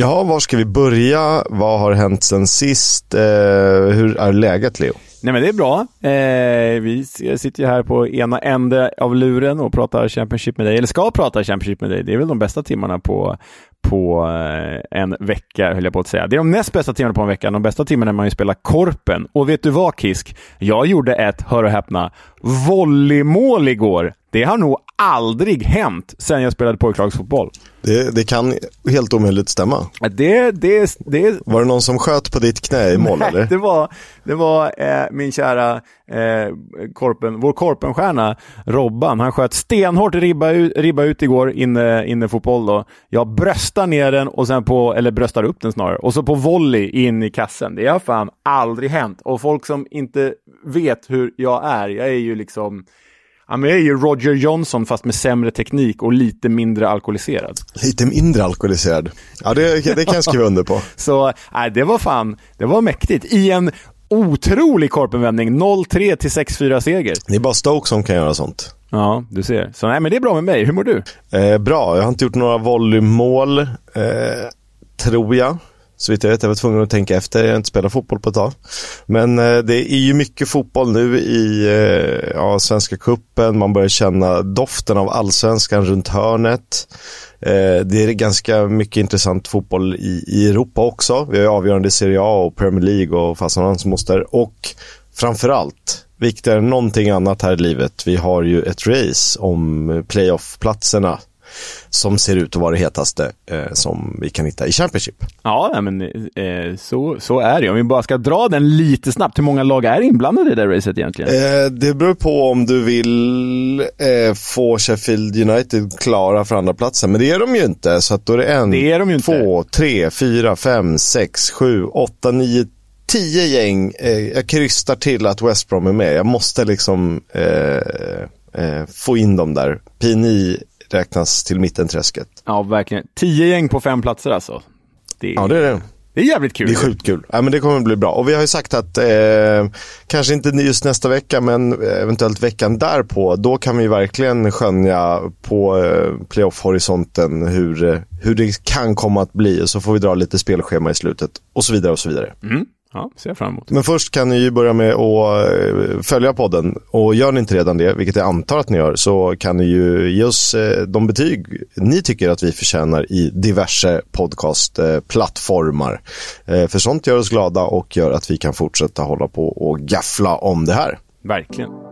Ja, var ska vi börja? Vad har hänt sen sist? Eh, hur är läget, Leo? Nej men det är bra. Eh, vi sitter ju här på ena ände av luren och pratar Championship med dig, eller ska prata Championship med dig. Det är väl de bästa timmarna på, på eh, en vecka, höll jag på att säga. Det är de näst bästa timmarna på en vecka. De bästa timmarna när man ju spelar Korpen. Och vet du vad, Kisk? Jag gjorde ett, hör och häpna, volleymål igår. Det har nog aldrig hänt sedan jag spelade pojklagsfotboll. Det, det kan helt omöjligt stämma. Det, det, det... Var det någon som sköt på ditt knä i mål Nej, eller? det var, det var eh, min kära eh, korpen, vår korpenstjärna Robban. Han sköt stenhårt ribba ut, ribba ut igår inne, inne fotboll då. Jag bröstar ner den och sen på, eller bröstar upp den snarare, och så på volley in i kassen. Det har fan aldrig hänt. Och folk som inte vet hur jag är, jag är ju liksom Ja, men jag är ju Roger Johnson fast med sämre teknik och lite mindre alkoholiserad. Lite mindre alkoholiserad. Ja, det, det kan jag skriva under på. Så nej, det var fan, det var mäktigt. I en otrolig korpenvändning, 0-3 till 6-4 seger. Det är bara Stoke som kan göra sånt. Ja, du ser. Så nej, men det är bra med mig. Hur mår du? Eh, bra, jag har inte gjort några volleymål, eh, tror jag. Så vitt jag vet, jag var tvungen att tänka efter, jag har inte spelat fotboll på ett tag. Men eh, det är ju mycket fotboll nu i eh, ja, Svenska Kuppen. man börjar känna doften av allsvenskan runt hörnet. Eh, det är ganska mycket intressant fotboll i, i Europa också. Vi har ju avgörande Serie A och Premier League och fasen hans moster. Och framförallt, viktigare än någonting annat här i livet, vi har ju ett race om playoff-platserna som ser ut att vara det hetaste eh, som vi kan hitta i Championship. Ja, men eh, så, så är det. Om vi bara ska dra den lite snabbt, hur många lag är inblandade i det där racet egentligen? Eh, det beror på om du vill eh, få Sheffield United klara för andra platsen men det är de ju inte. Så att då är det en, det är de ju två, tre, fyra, fem, sex, sju, åtta, nio, tio gäng. Eh, jag krystar till att West Brom är med. Jag måste liksom eh, eh, få in dem där. P9 räknas till mittenträsket. Ja, verkligen. Tio gäng på fem platser alltså. Det är, ja, det är det. Det är jävligt kul. Det är sjukt kul. Ja, men det kommer bli bra. Och vi har ju sagt att, eh, kanske inte just nästa vecka, men eventuellt veckan därpå, då kan vi verkligen skönja på eh, playoff-horisonten hur, hur det kan komma att bli. Så får vi dra lite spelschema i slutet och så vidare och så vidare. Mm. Ja, ser jag fram emot. Men först kan ni ju börja med att eh, följa podden. Och gör ni inte redan det, vilket jag antar att ni gör, så kan ni ju ge oss eh, de betyg ni tycker att vi förtjänar i diverse podcastplattformar. Eh, för sånt gör oss glada och gör att vi kan fortsätta hålla på och gaffla om det här. Verkligen.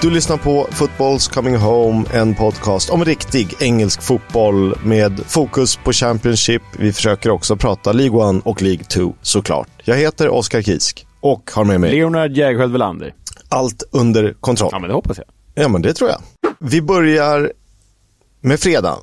Du lyssnar på Footballs Coming Home, en podcast om riktig engelsk fotboll med fokus på Championship. Vi försöker också prata League 1 och League 2 såklart. Jag heter Oskar Kisk och har med mig Leonard Jägerskiöld Welander. Allt under kontroll. Ja, men det hoppas jag. Ja, men det tror jag. Vi börjar med fredag.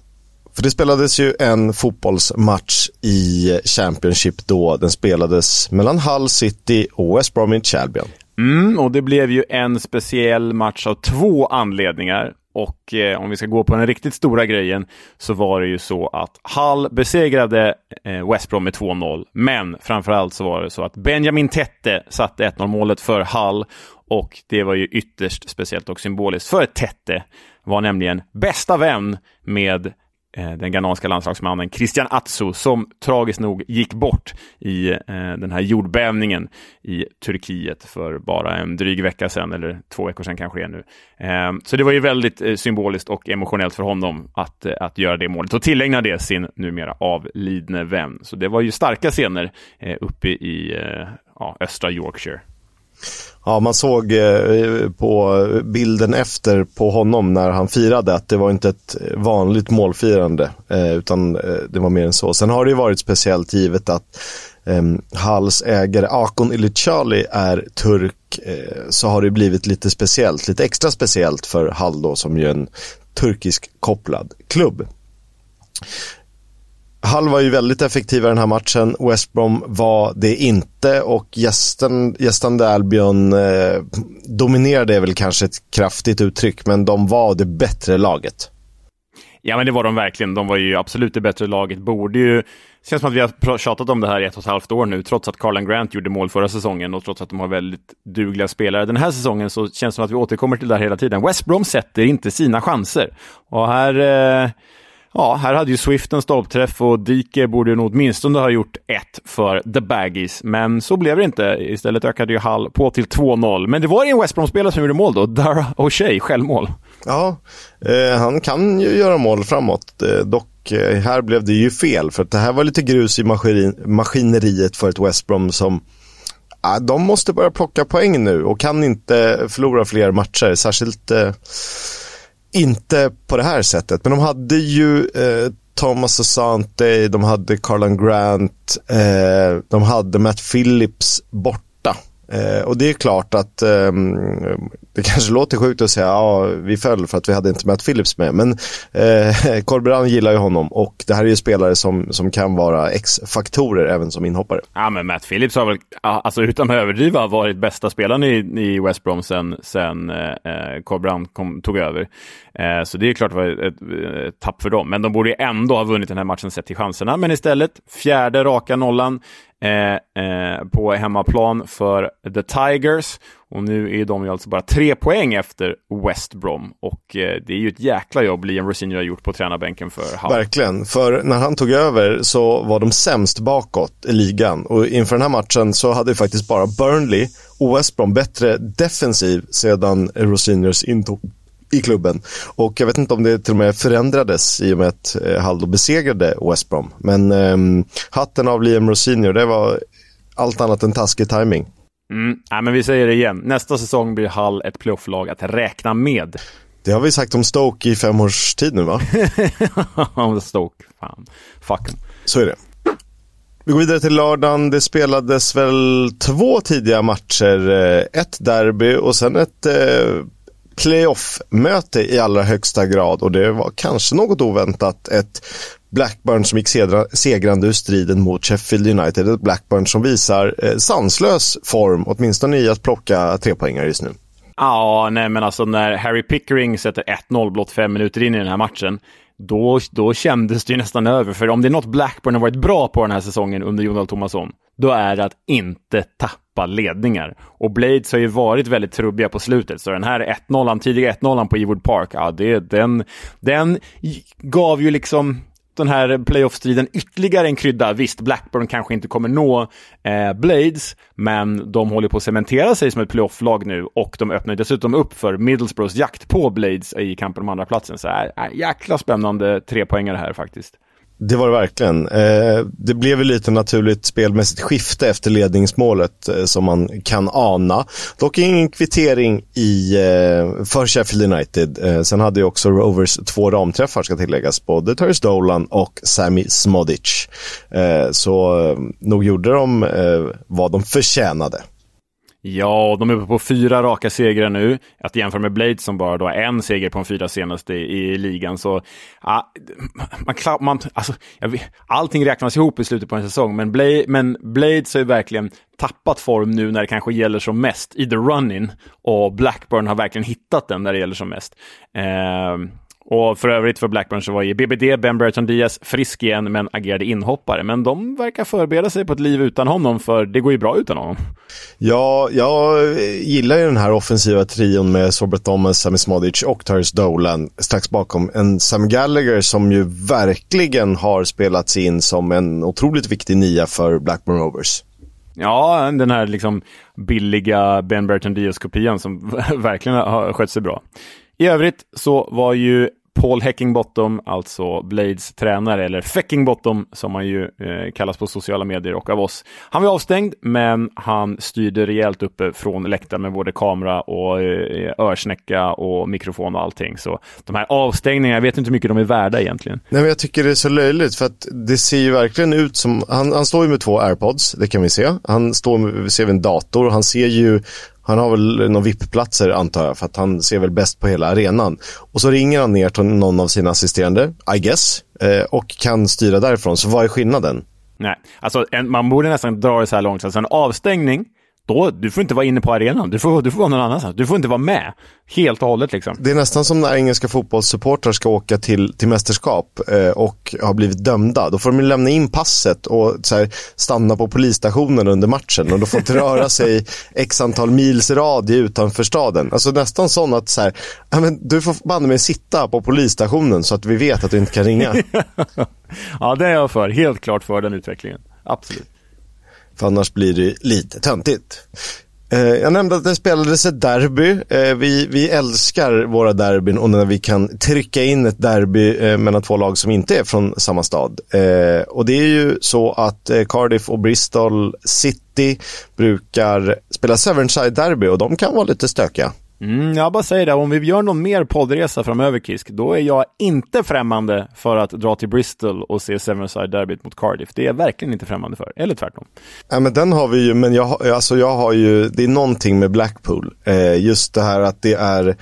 För det spelades ju en fotbollsmatch i Championship då den spelades mellan Hull City och West Bromwich Albion. Mm, och det blev ju en speciell match av två anledningar. Och eh, om vi ska gå på den riktigt stora grejen så var det ju så att Hull besegrade eh, West Brom med 2-0. Men framförallt så var det så att Benjamin Tette satte 1-0 målet för Hull och det var ju ytterst speciellt och symboliskt för Tette var nämligen bästa vän med Eh, den ghananska landslagsmannen Christian Atsu som tragiskt nog gick bort i eh, den här jordbävningen i Turkiet för bara en dryg vecka sedan, eller två veckor sedan kanske det är nu. Eh, så det var ju väldigt eh, symboliskt och emotionellt för honom att, eh, att göra det målet och tillägna det sin numera avlidne vän. Så det var ju starka scener uppe i ja, östra Yorkshire. Ja, man såg eh, på bilden efter på honom när han firade att det var inte ett vanligt målfirande eh, utan eh, det var mer än så. Sen har det ju varit speciellt givet att ehm, Halls ägare Akon Ilicali är turk så har det blivit lite speciellt, lite extra speciellt för Hall då som ju är en turkisk kopplad klubb. Hall var ju väldigt effektiva i den här matchen. West Brom var det inte och gästen, gästande Albion eh, dominerade är väl kanske ett kraftigt uttryck, men de var det bättre laget. Ja, men det var de verkligen. De var ju absolut det bättre laget. Borde ju... Det känns som att vi har tjatat om det här i ett och ett halvt år nu, trots att Carlan Grant gjorde mål förra säsongen och trots att de har väldigt dugliga spelare. Den här säsongen så känns det som att vi återkommer till det här hela tiden. West Brom sätter inte sina chanser. Och här... Eh Ja, här hade ju Swift en stolpträff och Dike borde nog åtminstone ha gjort ett för the Baggies, men så blev det inte. Istället ökade ju Hall på till 2-0. Men det var ju en West Brom-spelare som gjorde mål då, Dara O'Shea, självmål. Ja, eh, han kan ju göra mål framåt. Eh, dock, eh, här blev det ju fel, för att det här var lite grus i maskin maskineriet för ett West Brom som de måste börja plocka poäng nu och kan inte förlora fler matcher, särskilt eh, inte på det här sättet, men de hade ju eh, Thomas Asante, de hade Carlan Grant, eh, de hade Matt Phillips borta. Eh, och det är klart att eh, det kanske låter sjukt att säga ja, vi föll för att vi hade inte Matt Phillips med. Men eh, Corberan gillar ju honom och det här är ju spelare som, som kan vara X-faktorer även som inhoppare. Ja, men Matt Phillips har väl, alltså utan att överdriva, varit bästa spelaren i, i West Brom sen, sen eh, eh Corberan kom, tog över. Eh, så det är klart det var ett, ett, ett tapp för dem. Men de borde ju ändå ha vunnit den här matchen sett till chanserna. Men istället, fjärde raka nollan eh, eh, på hemmaplan för The Tigers. Och nu är de ju alltså bara tre poäng efter West Brom. Och eh, det är ju ett jäkla jobb Liam Rosinho har gjort på tränarbänken för Hull. Verkligen, för när han tog över så var de sämst bakåt i ligan. Och inför den här matchen så hade ju faktiskt bara Burnley och West Brom bättre defensiv sedan Rosinhos intåg i klubben. Och jag vet inte om det till och med förändrades i och med att eh, Haldo besegrade West Brom. Men eh, hatten av Liam Rosinho, det var allt annat än taskig timing. Mm. Ja, men vi säger det igen. Nästa säsong blir Hall ett playofflag att räkna med. Det har vi sagt om Stoke i fem års tid nu va? om Stoke, fan. Fuck Så är det. Vi går vidare till lördagen. Det spelades väl två tidiga matcher. Eh, ett derby och sen ett eh, playoff-möte i allra högsta grad. Och det var kanske något oväntat. Ett Blackburn som gick segrande ur striden mot Sheffield United. Ett Blackburn som visar eh, sanslös form, åtminstone i att plocka trepoängare just nu. Ja, nej men alltså när Harry Pickering sätter 1-0 blott fem minuter in i den här matchen, då, då kändes det ju nästan över. För om det är något Blackburn har varit bra på den här säsongen under Jonald Thomasson, då är det att inte tappa ledningar. Och Blades har ju varit väldigt trubbiga på slutet, så den här 1-0, tidiga 1-0 på Ewood Park, ja, det, den, den gav ju liksom den här playoff-striden ytterligare en krydda. Visst, Blackburn kanske inte kommer nå eh, Blades, men de håller på att cementera sig som ett playoff-lag nu och de öppnar dessutom upp för Middlesbroughs jakt på Blades i kampen om andra platsen. Så är äh, jäkla spännande trepoängare här faktiskt. Det var det verkligen. Eh, det blev ju lite naturligt spelmässigt skifte efter ledningsmålet eh, som man kan ana. Dock ingen kvittering i, eh, för Sheffield United. Sen hade ju också Rovers två ramträffar ska tilläggas, både Terry Dolan och Sami Smodic. Så nog gjorde de vad de förtjänade. Ja, de är uppe på fyra raka segrar nu. Att jämföra med Blades som bara då har en seger på de fyra senaste i, i ligan. Så ja, man, man, alltså, vet, allting räknas ihop i slutet på en säsong, men, Bla, men Blades har ju verkligen tappat form nu när det kanske gäller som mest i the running och Blackburn har verkligen hittat den när det gäller som mest. Eh, och för övrigt för Blackburn så var ju BBD, Ben Brereton Diaz, frisk igen men agerade inhoppare. Men de verkar förbereda sig på ett liv utan honom, för det går ju bra utan honom. Ja, jag gillar ju den här offensiva trion med Sorbert Thomas, Sami Smodic och Tyrus Dolan strax bakom. En Sam Gallagher som ju verkligen har spelats in som en otroligt viktig nia för Blackburn Rovers. Ja, den här liksom billiga Ben Brereton Diaz-kopian som verkligen har skött sig bra. I övrigt så var ju Paul Heckingbottom, alltså Blades tränare, eller Feckingbottom som han ju eh, kallas på sociala medier och av oss. Han var avstängd, men han styrde rejält uppe från läktaren med både kamera och eh, örsnäcka och mikrofon och allting. Så de här avstängningarna, jag vet inte hur mycket de är värda egentligen. Nej, men jag tycker det är så löjligt för att det ser ju verkligen ut som, han, han står ju med två airpods, det kan vi se. Han står med, ser vi en dator, han ser ju han har väl några VIP-platser antar jag, för att han ser väl bäst på hela arenan. Och så ringer han ner till någon av sina assisterande, I guess, eh, och kan styra därifrån. Så vad är skillnaden? Nej, alltså en, man borde nästan dra det så här långt. Alltså en avstängning, då, du får inte vara inne på arenan. Du får, du får vara någon annanstans. Du får inte vara med. Helt och hållet liksom. Det är nästan som när engelska fotbollssupportrar ska åka till, till mästerskap eh, och har blivit dömda. Då får de lämna in passet och här, stanna på polisstationen under matchen och då får inte röra sig x antal mils radie utanför staden. Alltså nästan sån att så här, men, du får banne mig sitta på polisstationen så att vi vet att du inte kan ringa. ja, det är jag för. Helt klart för den utvecklingen. Absolut. För annars blir det lite töntigt. Eh, jag nämnde att det spelades ett derby. Eh, vi, vi älskar våra derbyn och när vi kan trycka in ett derby eh, mellan två lag som inte är från samma stad. Och det är ju så att Cardiff och Bristol City brukar spela Severnside derby och de kan vara lite stökiga. Mm, jag bara säger det, om vi gör någon mer poddresa framöver Kisk, då är jag inte främmande för att dra till Bristol och se Severnside derbyt mot Cardiff. Det är jag verkligen inte främmande för, eller tvärtom. Ja, men den har vi ju, men jag, alltså jag har ju, det är någonting med Blackpool. Eh, just det här att det är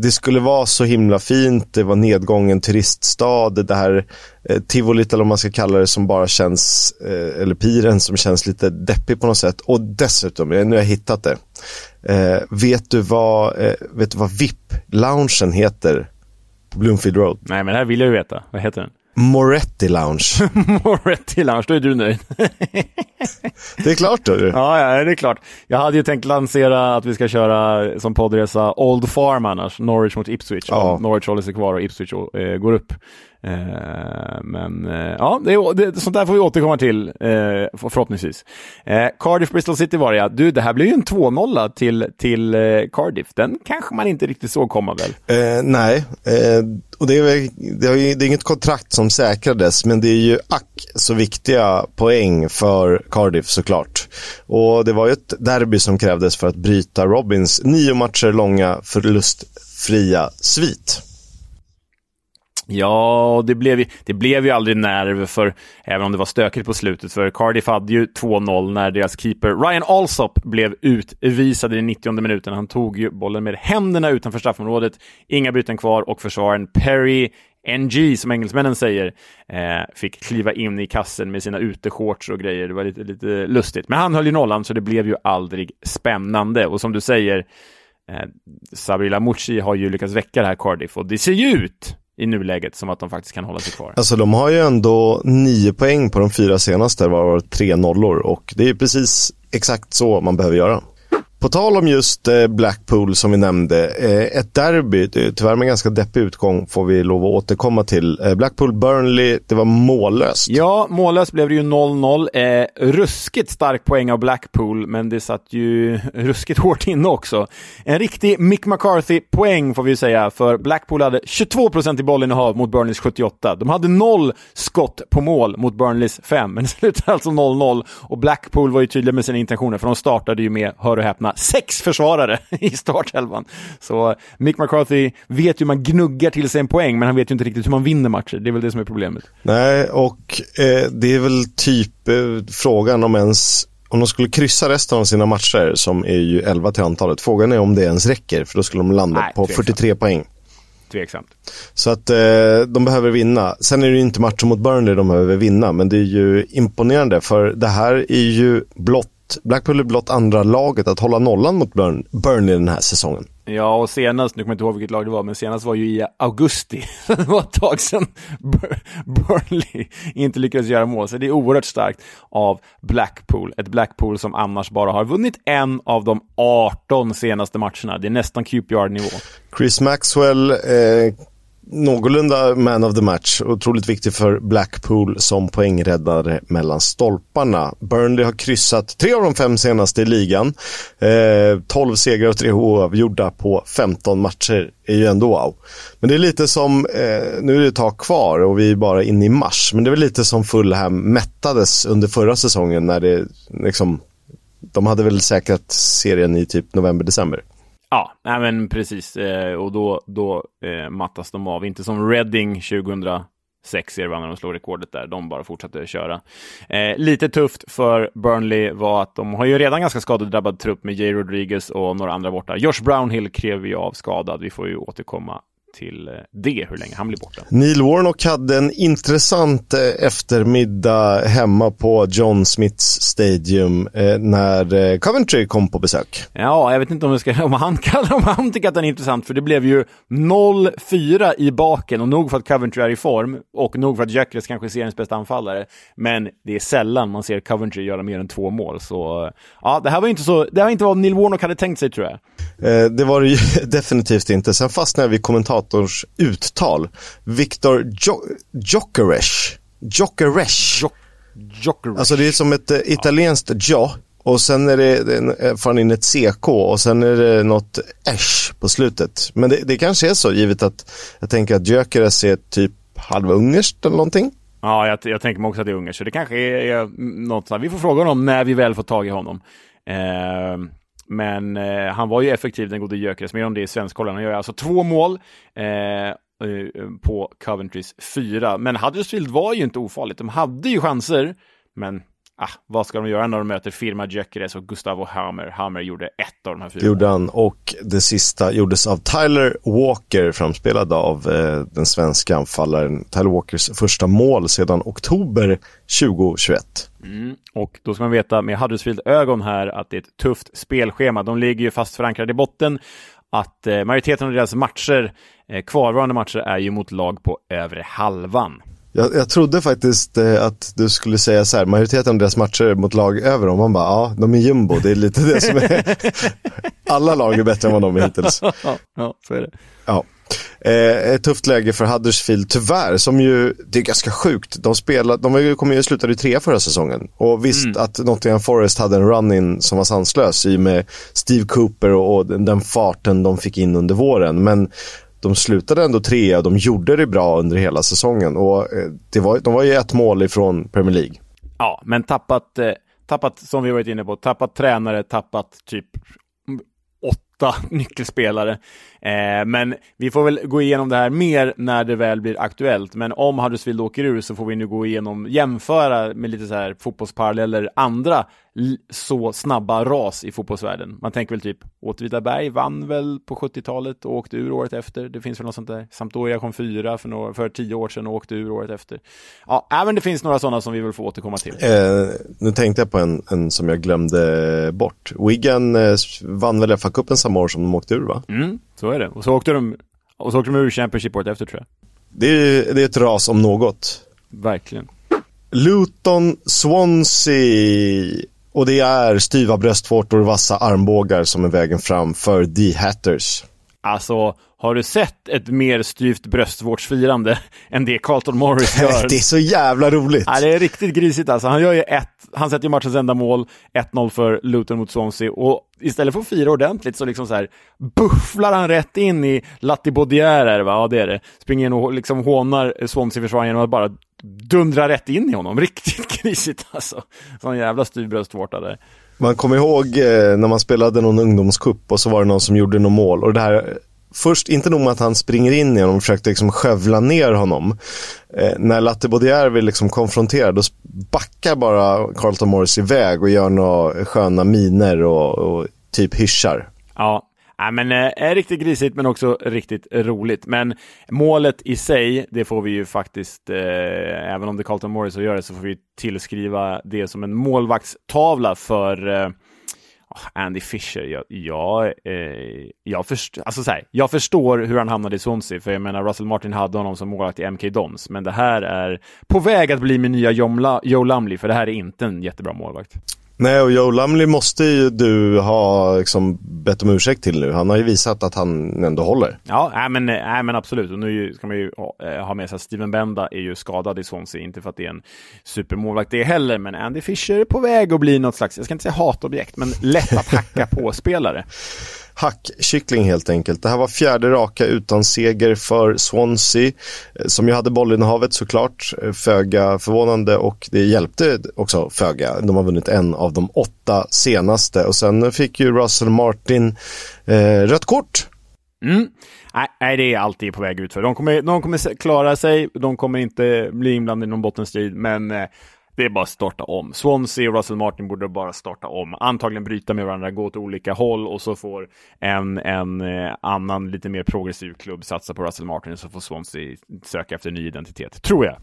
det skulle vara så himla fint, det var nedgången turiststad, det här eh, tivolit eller vad man ska kalla det som bara känns, eh, eller piren som känns lite deppig på något sätt. Och dessutom, nu har jag hittat det. Eh, vet du vad, eh, vet du vad VIP-loungen heter på Bloomfield Road? Nej, men det här vill jag ju veta. Vad heter den? Moretti Lounge. Moretti Lounge, då är du nöjd. det är klart då. Ja, ja, det är klart. Jag hade ju tänkt lansera att vi ska köra som poddresa Old Farm annars, Norwich mot Ipswich. Ja. Norwich håller sig kvar och Ipswich äh, går upp. Eh, men eh, ja, det, det, sånt där får vi återkomma till eh, förhoppningsvis. Eh, Cardiff Bristol City var det ja. Du, det här blir ju en 2-0 till, till eh, Cardiff. Den kanske man inte riktigt såg komma väl? Eh, nej, eh, och det är, det, är, det är inget kontrakt som säkrades, men det är ju ack så viktiga poäng för Cardiff såklart. Och det var ju ett derby som krävdes för att bryta Robins nio matcher långa förlustfria svit. Ja, det blev, ju, det blev ju aldrig nerv, för, även om det var stökigt på slutet. För Cardiff hade ju 2-0 när deras keeper Ryan Alsop blev utvisad i den 90 minuten. Han tog ju bollen med händerna utanför straffområdet. Inga byten kvar och försvararen Perry NG, som engelsmännen säger, eh, fick kliva in i kassen med sina uteshorts och grejer. Det var lite, lite lustigt. Men han höll ju nollan, så det blev ju aldrig spännande. Och som du säger, eh, Sabrila Mucci har ju lyckats väcka det här Cardiff och det ser ju ut i nuläget som att de faktiskt kan hålla sig kvar. Alltså de har ju ändå nio poäng på de fyra senaste, varav tre nollor och det är precis exakt så man behöver göra. På tal om just eh, Blackpool som vi nämnde, eh, ett derby, tyvärr med ganska deppig utgång får vi lov att återkomma till. Eh, Blackpool-Burnley, det var mållöst. Ja, mållöst blev det ju 0-0. Eh, ruskigt stark poäng av Blackpool, men det satt ju ruskigt hårt inne också. En riktig Mick McCarthy-poäng får vi säga, för Blackpool hade 22% i bollinnehav mot Burnleys 78. De hade noll skott på mål mot Burnleys 5, men det slutade alltså 0-0 och Blackpool var ju tydliga med sina intentioner, för de startade ju med, hör och häpna, lämna sex försvarare i startelvan. Så Mick McCarthy vet ju hur man gnuggar till sig en poäng, men han vet ju inte riktigt hur man vinner matcher. Det är väl det som är problemet. Nej, och eh, det är väl typ eh, frågan om ens om de skulle kryssa resten av sina matcher, som är ju 11 till antalet, frågan är om det ens räcker, för då skulle de landa Nej, på tveksamt. 43 poäng. Tveksamt. Så att eh, de behöver vinna. Sen är det ju inte matchen mot Burnley de behöver vinna, men det är ju imponerande, för det här är ju blott Blackpool är blott andra laget att hålla nollan mot Burn, Burnley den här säsongen. Ja, och senast, nu kommer jag inte ihåg vilket lag det var, men senast var ju i augusti. det var ett tag sedan Burnley inte lyckades göra mål, så det är oerhört starkt av Blackpool. Ett Blackpool som annars bara har vunnit en av de 18 senaste matcherna. Det är nästan QPR-nivå. Chris Maxwell eh, någorlunda man of the match. Otroligt viktig för Blackpool som poängräddare mellan stolparna. Burnley har kryssat tre av de fem senaste i ligan. Eh, 12 segrar och tre oavgjorda på 15 matcher är ju ändå wow. Men det är lite som, eh, nu är det ett tag kvar och vi är bara inne i mars, men det är väl lite som Fulham mättades under förra säsongen när det liksom, de hade väl säkrat serien i typ november-december. Ja, nej men precis. Eh, och då, då eh, mattas de av. Inte som Reading 2006 ser när de slår rekordet där. De bara fortsatte köra. Eh, lite tufft för Burnley var att de har ju redan ganska skadedrabbad trupp med Jay Rodriguez och några andra borta. Josh Brownhill krev ju av skadad. Vi får ju återkomma till det, hur länge han blir borta. Neil Warnock hade en intressant eftermiddag hemma på John Smiths Stadium när Coventry kom på besök. Ja, jag vet inte om, ska, om han kallar om han tycker att den är intressant, för det blev ju 0-4 i baken och nog för att Coventry är i form och nog för att Gyökeres kanske är seriens bästa anfallare. Men det är sällan man ser Coventry göra mer än två mål, så ja, det här var inte så, det här var inte vad Neil Warnock hade tänkt sig tror jag. Eh, det var det ju definitivt inte. Sen fastnade jag vid kommentators uttal. Viktor jo Jokeresh. Jokeresh. Jokeresh. Alltså det är som ett äh, italienskt ja. Och sen är det, det fan in ett CK och sen är det något esh på slutet. Men det, det kanske är så givet att jag tänker att Gyökeres är typ halvungerskt eller någonting. Ja, jag, jag tänker mig också att det är ungerskt. Så det kanske är, är något sånt. Vi får fråga honom när vi väl får tag i honom. Eh, men eh, han var ju effektiv den gode Gyökeres, mer om det i Svenskollen. Han gör alltså två mål eh, eh, på Coventrys fyra. Men Huddersfield var ju inte ofarligt. De hade ju chanser, men ah, vad ska de göra när de möter Firma Gyökeres och Gustavo Hammer? Hammer gjorde ett av de här fyra. Gjorde han, och det sista gjordes av Tyler Walker, framspelad av eh, den svenska anfallaren. Tyler Walkers första mål sedan oktober 2021. Mm. Och då ska man veta med Huddersfield-ögon här att det är ett tufft spelschema. De ligger ju fast förankrade i botten. Att eh, majoriteten av deras matcher, eh, kvarvarande matcher, är ju mot lag på övre halvan. Jag, jag trodde faktiskt eh, att du skulle säga så här, majoriteten av deras matcher mot lag över dem, man bara, ja, de är jumbo, det är lite det som är, alla lag är bättre än vad de är hittills. ja, så är det. Ja. Eh, ett tufft läge för Huddersfield tyvärr, som ju, det är ganska sjukt. De, spelade, de kom ju, slutade ju trea förra säsongen. Och visst mm. att Nottingham Forest hade en run-in som var sanslös i med Steve Cooper och, och den farten de fick in under våren. Men de slutade ändå trea och de gjorde det bra under hela säsongen. Och eh, det var, de var ju ett mål ifrån Premier League. Ja, men tappat, eh, tappat, som vi varit inne på, tappat tränare, tappat typ åtta nyckelspelare. Eh, men vi får väl gå igenom det här mer när det väl blir aktuellt. Men om Huddersfield åker ur så får vi nu gå igenom, jämföra med lite så här fotbollsparalleller, andra så snabba ras i fotbollsvärlden. Man tänker väl typ Åtvidaberg vann väl på 70-talet och åkte ur året efter. Det finns väl något sånt där. Sampdoria kom fyra för, några, för tio år sedan och åkte ur året efter. Ja, även det finns några sådana som vi vill få återkomma till. Eh, nu tänkte jag på en, en som jag glömde bort. Wigan eh, vann väl FA-cupen samma år som de åkte ur va? Mm, så är det. Och så åkte de, och så åkte de ur Championship året efter tror jag. Det är, det är ett ras om något. Verkligen. Luton Swansea och det är styva bröstvårtor och vassa armbågar som är vägen fram för The Hatters. Alltså, har du sett ett mer styvt bröstvårdsfirande än det Carlton Morris gör? det är så jävla roligt. Ja, det är riktigt grisigt alltså. Han gör ju ett, han sätter ju matchens enda mål, 1-0 för Luton mot Swansea och istället för att fira ordentligt så liksom så här bufflar han rätt in i Latibodière, va? Ja, det är det. Springer in och liksom hånar Swansea-försvararen genom att bara dundra rätt in i honom. Riktigt grisigt alltså. Sån jävla styv bröstvårta där. Man kommer ihåg eh, när man spelade någon ungdomskupp och så var det någon som gjorde något mål. Och det här, först, inte nog med att han springer in i honom och försökte liksom skövla ner honom. Eh, när Latte Baudier vill liksom konfrontera, då backar bara Carlton Morris iväg och gör några sköna miner och, och typ hyschar. Ja, Ja, men eh, riktigt grisigt men också riktigt roligt. Men målet i sig, det får vi ju faktiskt, eh, även om det är Carlton Morris som gör det, så får vi tillskriva det som en målvaktstavla för eh, ah, Andy Fisher, jag, jag, eh, jag, först, alltså så här, jag förstår hur han hamnade i Swansea, för jag menar Russell Martin hade honom som målvakt i MK Dons, men det här är på väg att bli min nya Joe Lumley, för det här är inte en jättebra målvakt. Nej, och Joe Lumley måste ju du ha liksom, bett om ursäkt till nu. Han har ju visat att han ändå håller. Ja, äh, men, äh, men absolut. Och nu ska man ju äh, ha med sig att Steven Benda är ju skadad i Swansea. Inte för att det är en supermålvakt det heller, men Andy Fisher är på väg att bli något slags, jag ska inte säga hatobjekt, men lätt att hacka på spelare hackkyckling helt enkelt. Det här var fjärde raka utan seger för Swansea eh, som ju hade bollinnehavet såklart, eh, föga förvånande och det hjälpte också föga. De har vunnit en av de åtta senaste och sen fick ju Russell Martin eh, rött kort. Mm. Nej, det är alltid på väg ut för. De kommer, de kommer klara sig, de kommer inte bli inblandade i någon bottenstrid, men eh, det är bara att starta om. Swansea och Russell Martin borde bara starta om. Antagligen bryta med varandra, gå åt olika håll och så får en, en eh, annan lite mer progressiv klubb satsa på Russell Martin och så får Swansea söka efter ny identitet. Tror jag.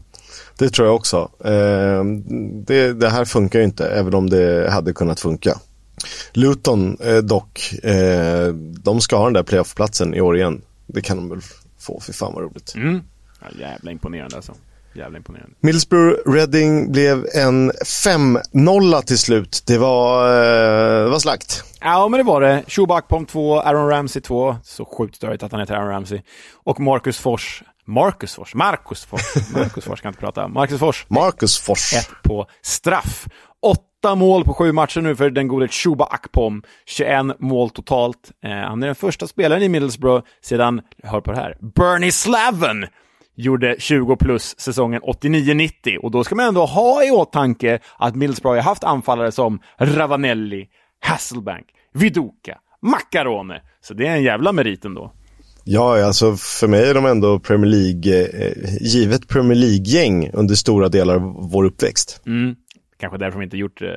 Det tror jag också. Eh, det, det, här funkar ju inte, även om det hade kunnat funka. Luton eh, dock, eh, de ska ha den där playoffplatsen i år igen. Det kan de väl få, fy fan vad roligt. Mm. Ja, jävla imponerande alltså. Jävla imponerande. Middlesbrough Reading blev en 5-0 till slut. Det var, eh, det var slakt. Ja, men det var det. Shubak Pom 2, Aaron Ramsey 2. Så sjukt störigt att han heter Aaron Ramsey. Och Marcus Fors. Marcus Fors? Marcus Fors. Marcus Fors kan inte prata. Marcus Fors. Marcus Fors. Ett på straff. Åtta mål på sju matcher nu för den gode Chuba Akpom. 21 mål totalt. Eh, han är den första spelaren i Middlesbrough sedan, hör på det här, Bernie Slaven gjorde 20 plus säsongen 89-90 och då ska man ändå ha i åtanke att Middlesbrough har haft anfallare som Ravanelli, Hasselbank, Viduka, Macarone. Så det är en jävla merit ändå. Ja, alltså för mig är de ändå Premier League, eh, givet Premier League-gäng under stora delar av vår uppväxt. Mm. Kanske därför de inte gjort, eh,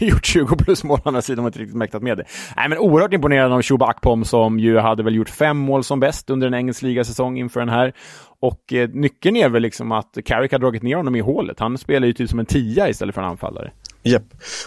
gjort 20 plus mål, andra sidan de inte riktigt mäktat med det. Nej, men oerhört imponerande av Shuba Akpom som ju hade väl gjort fem mål som bäst under en engelsk ligasäsong inför den här. Och eh, nyckeln är väl liksom att Carrick har dragit ner honom i hålet. Han spelar ju typ som en tia istället för en anfallare. Japp.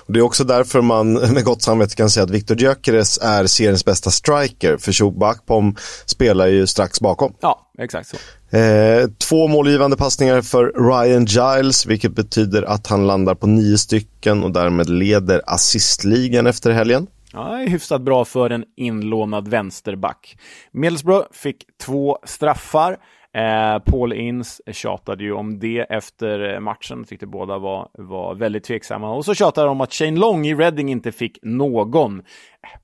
Och det är också därför man med gott samvete kan säga att Viktor Gyökeres är seriens bästa striker. För Akpom spelar ju strax bakom. Ja, exakt så. Eh, två målgivande passningar för Ryan Giles, vilket betyder att han landar på nio stycken och därmed leder assistligan efter helgen. Ja, hyfsat bra för en inlånad vänsterback. Middlesbrough fick två straffar. Eh, Paul Ince tjatade ju om det efter matchen, tyckte båda var, var väldigt tveksamma. Och så tjatade de om att Shane Long i Reading inte fick någon. Eh,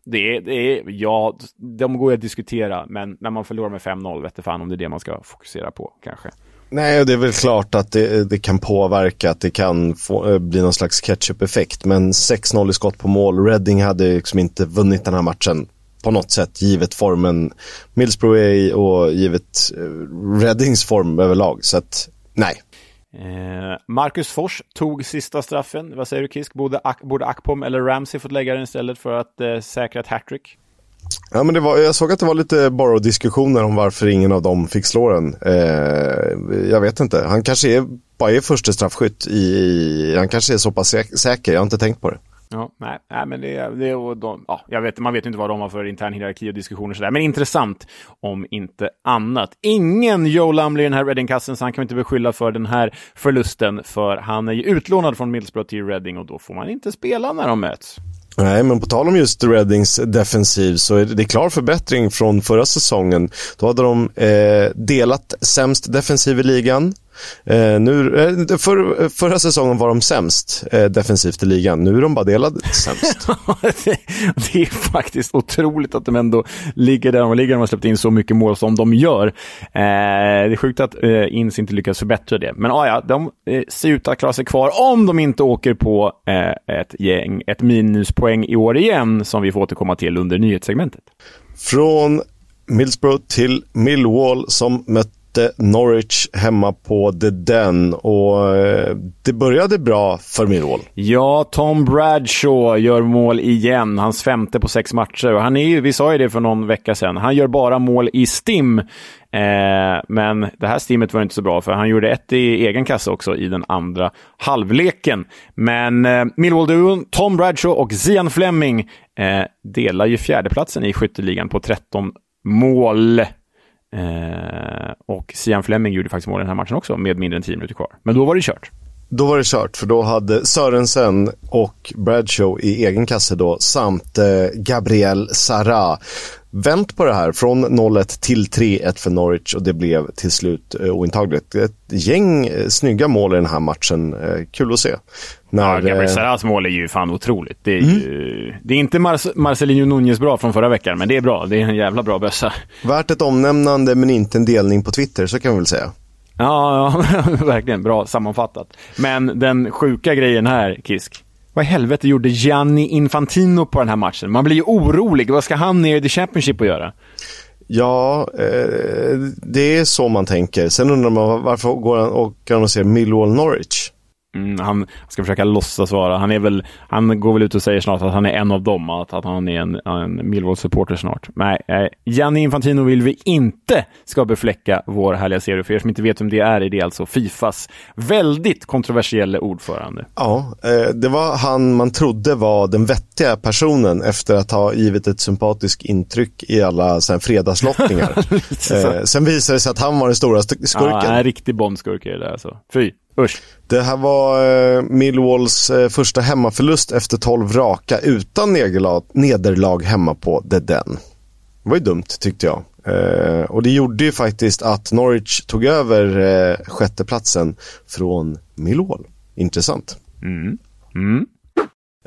det är, det är, ja, de går ju att diskutera, men när man förlorar med 5-0 vet fan om det är det man ska fokusera på kanske. Nej, det är väl klart att det, det kan påverka, att det kan få, eh, bli någon slags ketchup-effekt. Men 6-0 i skott på mål, Reading hade liksom inte vunnit den här matchen på något sätt, givet formen Middlesbrough är och givet uh, Reddings form överlag. Så att, nej. Eh, Marcus Fors tog sista straffen. Vad säger du Kisk? Borde, Ak borde Akpom eller Ramsey fått lägga den istället för att eh, säkra ett hattrick? Ja, men det var, jag såg att det var lite borrow-diskussioner om varför ingen av dem fick slå den. Eh, jag vet inte. Han kanske är, bara är första straffskytt. I, han kanske är så pass säker. Jag har inte tänkt på det. Ja, nej, nej men det, det och de, ja, jag vet, man vet inte vad de har för intern hierarki och diskussioner sådär, men intressant om inte annat. Ingen Joe Lumley i den här Reading-kassen, så han kan inte beskylla för den här förlusten, för han är ju utlånad från Middlesbrough till Reading och då får man inte spela när de möts. Nej, men på tal om just Reddings defensiv så är det klar förbättring från förra säsongen. Då hade de eh, delat sämst defensiv i ligan. Eh, nu, eh, för, förra säsongen var de sämst eh, defensivt i ligan. Nu är de bara delade sämst. det, är faktiskt otroligt att de ändå ligger där de ligger. De har släppt in så mycket mål som de gör. Eh, det är sjukt att eh, Ins inte lyckas förbättra det. Men ah, ja, de eh, ser ut att klara sig kvar om de inte åker på eh, ett gäng, ett minuspoäng i år igen, som vi får återkomma till under nyhetssegmentet. Från Millsborough till Millwall som mött mötte Norwich hemma på The Den och eh, det började bra för Millwall. Ja, Tom Bradshaw gör mål igen, hans femte på sex matcher. Och han är ju, vi sa ju det för någon vecka sedan, han gör bara mål i STIM. Eh, men det här stimmet var inte så bra, för han gjorde ett i egen kasse också i den andra halvleken. Men eh, Millwall-duon Tom Bradshaw och Zian Fleming eh, delar ju fjärdeplatsen i skytteligan på 13 mål. Eh, och Sian Fleming gjorde faktiskt mål i den här matchen också med mindre än 10 minuter kvar. Men då var det kört. Då var det kört, för då hade Sörensen och Bradshaw i egen kasse då samt eh, Gabriel Sara vänt på det här från 0-1 till 3-1 för Norwich och det blev till slut eh, ointagligt. Ett gäng eh, snygga mål i den här matchen. Eh, kul att se. När, ja, Gabriel Saras mål är ju fan otroligt. Det är, mm. ju, det är inte Mar Marcelinho Nunez bra från förra veckan, men det är bra. Det är en jävla bra bössa. Värt ett omnämnande, men inte en delning på Twitter, så kan vi väl säga. Ja, ja verkligen. Bra sammanfattat. Men den sjuka grejen här, Kisk. Vad i helvete gjorde Gianni Infantino på den här matchen? Man blir ju orolig. Vad ska han ner i The Championship att göra? Ja, eh, det är så man tänker. Sen undrar man varför går han, åker han och ser Millwall Norwich? Mm, han ska försöka låtsas vara. Han, är väl, han går väl ut och säger snart att han är en av dem, att, att han är en, en Millwall-supporter snart. Nej, eh, Gianni Infantino vill vi inte ska befläcka vår härliga serie. För er som inte vet vem det är, är det alltså Fifas väldigt kontroversiella ordförande. Ja, eh, det var han man trodde var den vettiga personen efter att ha givit ett sympatiskt intryck i alla sen fredagslottningar. eh, sen visade det sig att han var den stora skurken. Ja, en riktig bombskurk är det där alltså. Fy. Usch. Det här var eh, Millwalls eh, första hemmaförlust efter 12 raka utan nederlag, nederlag hemma på The Den. Det var ju dumt tyckte jag. Eh, och det gjorde ju faktiskt att Norwich tog över eh, sjätteplatsen från Millwall. Intressant. Mm. Mm.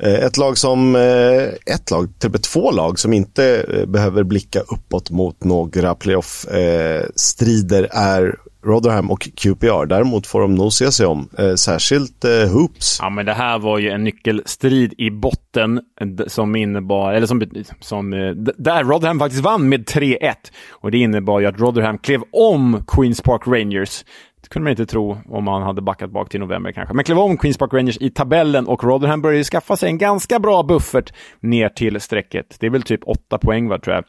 Eh, ett lag som, eh, ett lag, till och med två lag som inte eh, behöver blicka uppåt mot några playoff-strider är Rotherham och QPR. Däremot får de nog se sig om, eh, särskilt eh, Hoops. Ja, men det här var ju en nyckelstrid i botten som innebar, eller som, som eh, där Rotherham faktiskt vann med 3-1. Och det innebar ju att Rotherham klev om Queens Park Rangers. Det kunde man inte tro om man hade backat bak till november kanske. Men klev om Queens Park Rangers i tabellen och Rotherham började skaffa sig en ganska bra buffert ner till strecket. Det är väl typ åtta poäng, va, tror jag.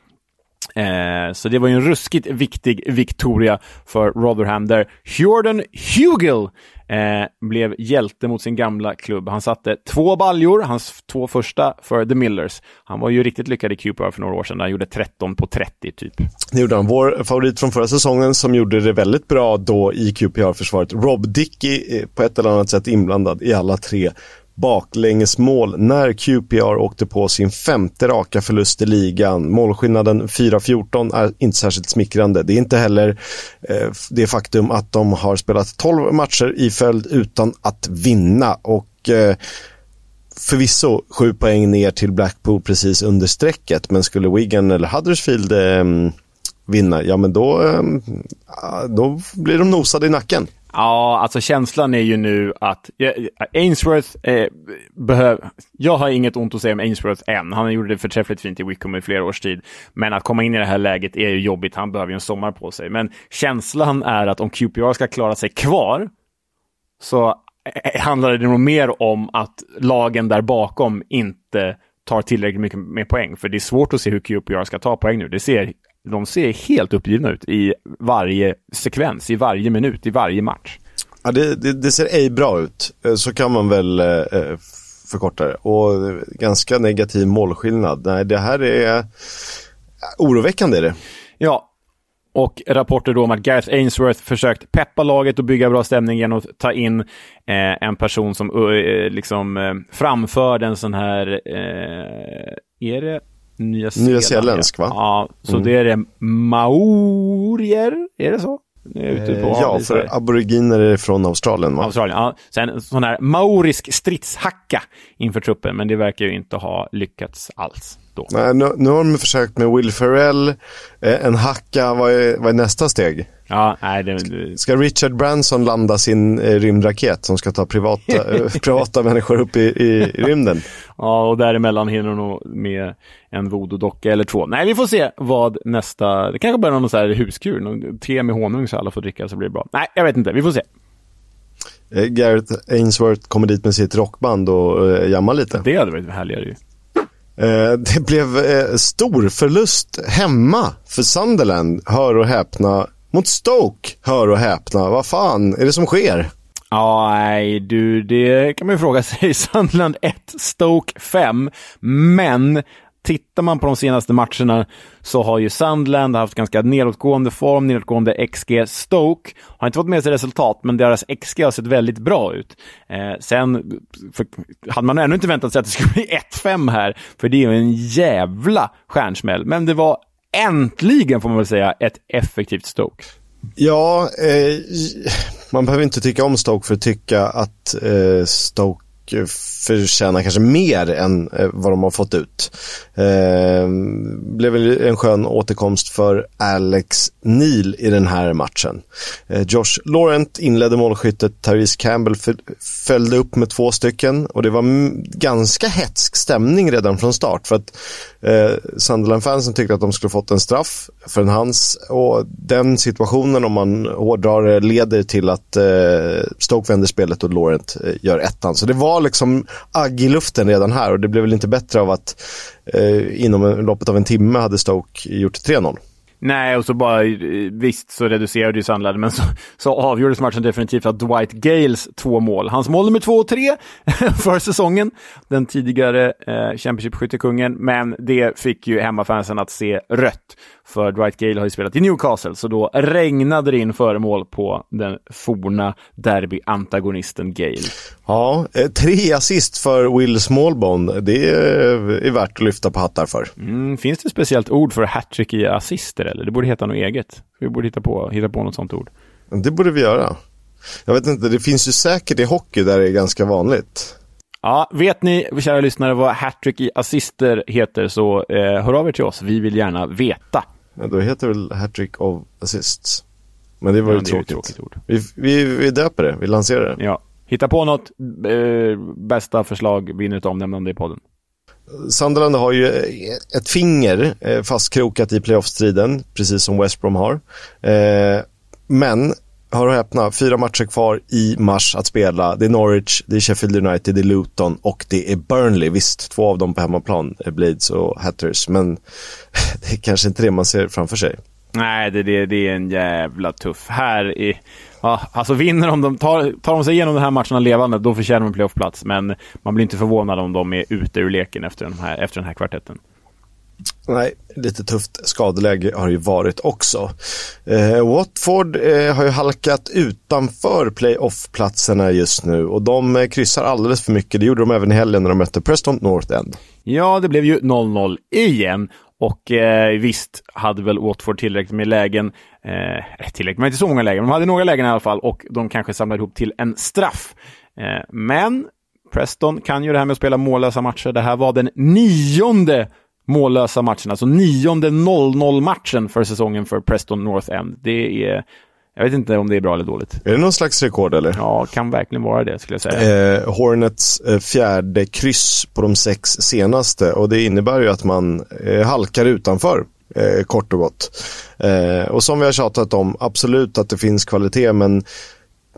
Eh, så det var ju en ruskigt viktig Victoria för Rotherham där Jordan Hugel eh, blev hjälte mot sin gamla klubb. Han satte två baljor, hans två första för The Millers. Han var ju riktigt lyckad i QPR för några år sedan. Han gjorde 13 på 30 typ. Det gjorde han. Vår favorit från förra säsongen som gjorde det väldigt bra då i QPR-försvaret. Rob Dickey eh, på ett eller annat sätt inblandad i alla tre baklängesmål när QPR åkte på sin femte raka förlust i ligan. Målskillnaden 4-14 är inte särskilt smickrande. Det är inte heller eh, det faktum att de har spelat 12 matcher i följd utan att vinna. Och eh, förvisso sju poäng ner till Blackpool precis under strecket, men skulle Wigan eller Huddersfield eh, vinna, ja men då, eh, då blir de nosade i nacken. Ja, alltså känslan är ju nu att Ainsworth eh, behöver... Jag har inget ont att säga om Ainsworth än. Han gjorde det förträffligt fint i Wickham i flera års tid. Men att komma in i det här läget är ju jobbigt. Han behöver ju en sommar på sig. Men känslan är att om QPR ska klara sig kvar så eh, eh, handlar det nog mer om att lagen där bakom inte tar tillräckligt mycket mer poäng. För det är svårt att se hur QPR ska ta poäng nu. Det ser de ser helt uppgivna ut i varje sekvens, i varje minut, i varje match. Ja, det, det, det ser ej bra ut, eh, så kan man väl eh, förkorta det. Och ganska negativ målskillnad. Nej, det här är oroväckande. Är det. Ja, och rapporter då om att Gareth Ainsworth försökt peppa laget och bygga bra stämning genom att ta in eh, en person som uh, liksom uh, framförde en sån här, är det Nya Zeeländsk va? Ja, så mm. det är det maorier, är det så? Eh, ja, för aboriginer är från Australien va? Australien, ja. Sen sån här maorisk stridshacka inför truppen, men det verkar ju inte ha lyckats alls. Då. Nej, nu, nu har de försökt med Will Ferrell, eh, en hacka, vad är, vad är nästa steg? Ja, nej, det, Ska Richard Branson landa sin eh, rymdraket som ska ta privata, eh, privata människor upp i, i rymden? Ja, och däremellan hinner nog med en voodoo-docka eller två. Nej, vi får se vad nästa... Det kanske blir någon sån här huskur, någon te med honung så alla får dricka så blir det bra. Nej, jag vet inte. Vi får se. Eh, Gareth Ainsworth kommer dit med sitt rockband och eh, jammar lite. Det hade varit härligare ju. Eh, det blev eh, stor förlust hemma för Sunderland, hör och häpna, mot Stoke, hör och häpna. Vad fan är det som sker? Ja, nej du, det kan man ju fråga sig. Sunderland 1, Stoke 5. Men tittar man på de senaste matcherna så har ju Sandland haft ganska nedåtgående form, nedåtgående XG. Stoke har inte fått med sig resultat, men deras XG har sett väldigt bra ut. Eh, sen hade man ännu inte väntat sig att det skulle bli 1-5 här, för det är ju en jävla stjärnsmäll. Men det var äntligen, får man väl säga, ett effektivt Stoke. Ja, eh, man behöver inte tycka om Stoke för att tycka att eh, Stoke Eh, förtjänar kanske mer än eh, vad de har fått ut. Eh, blev väl en skön återkomst för Alex Neil i den här matchen. Eh, Josh Laurent inledde målskyttet, Therese Campbell följde upp med två stycken och det var ganska hetsk stämning redan från start för att eh, Sunderland-fansen tyckte att de skulle fått en straff för en hands och den situationen om man hårdrar eh, leder till att eh, Stoke vänder spelet och Laurent gör ettan. Så det var liksom agg i luften redan här och det blev väl inte bättre av att eh, inom loppet av en timme hade Stoke gjort 3-0. Nej, och så bara, eh, visst så reducerade ju Sandland, men så, så avgjordes matchen definitivt av Dwight Gales två mål. Hans mål nummer två och tre för säsongen, den tidigare eh, Championship-skyttekungen, men det fick ju hemmafansen att se rött. För Dwight Gale har ju spelat i Newcastle, så då regnade det in föremål på den forna derby-antagonisten Gale. Ja, eh, tre assist för Will Smallbone. Det är värt att lyfta på hattar för. Mm, finns det ett speciellt ord för hattrick i assister eller? Det borde heta något eget. Vi borde hitta på, hitta på något sånt ord. Det borde vi göra. Jag vet inte, det finns ju säkert i hockey där det är ganska vanligt. Ja, vet ni, kära lyssnare, vad hattrick i assister heter så eh, hör av er till oss. Vi vill gärna veta. Ja, då heter det väl hattrick of assists. Men det var ja, ju tråkigt. tråkigt ord. Vi, vi, vi döper det, vi lanserar det. Ja. Hitta på något, eh, bästa förslag vinner ett omnämnande i podden. Sunderland har ju ett finger eh, fastkrokat i playoff-striden, precis som West Brom har. Eh, men, hör och häpna, fyra matcher kvar i mars att spela. Det är Norwich, det är Sheffield United, det är Luton och det är Burnley. Visst, två av dem på hemmaplan, eh, Blades och Hatters, men det är kanske inte det man ser framför sig. Nej, det, det, det är en jävla tuff. Här i... Ja, alltså vinner de, de tar, tar de sig igenom de här matcherna levande, då förtjänar de en playoffplats. Men man blir inte förvånad om de är ute ur leken efter den här, efter den här kvartetten. Nej, lite tufft skadeläge har det ju varit också. Eh, Watford eh, har ju halkat utanför playoff-platserna just nu och de eh, kryssar alldeles för mycket. Det gjorde de även i helgen när de mötte Preston North End. Ja, det blev ju 0-0 igen och eh, visst hade väl Watford tillräckligt med lägen. Eh, tillräckligt, men inte så många lägen. De hade några lägen i alla fall och de kanske samlade ihop till en straff. Eh, men Preston kan ju det här med att spela mållösa matcher. Det här var den nionde mållösa matchen, alltså nionde 0-0 matchen för säsongen för Preston North End. Det är jag vet inte om det är bra eller dåligt. Är det någon slags rekord eller? Ja, kan verkligen vara det skulle jag säga. Eh, Hornets eh, fjärde kryss på de sex senaste och det innebär ju att man eh, halkar utanför. Eh, kort och gott. Eh, och som vi har tjatat om, absolut att det finns kvalitet men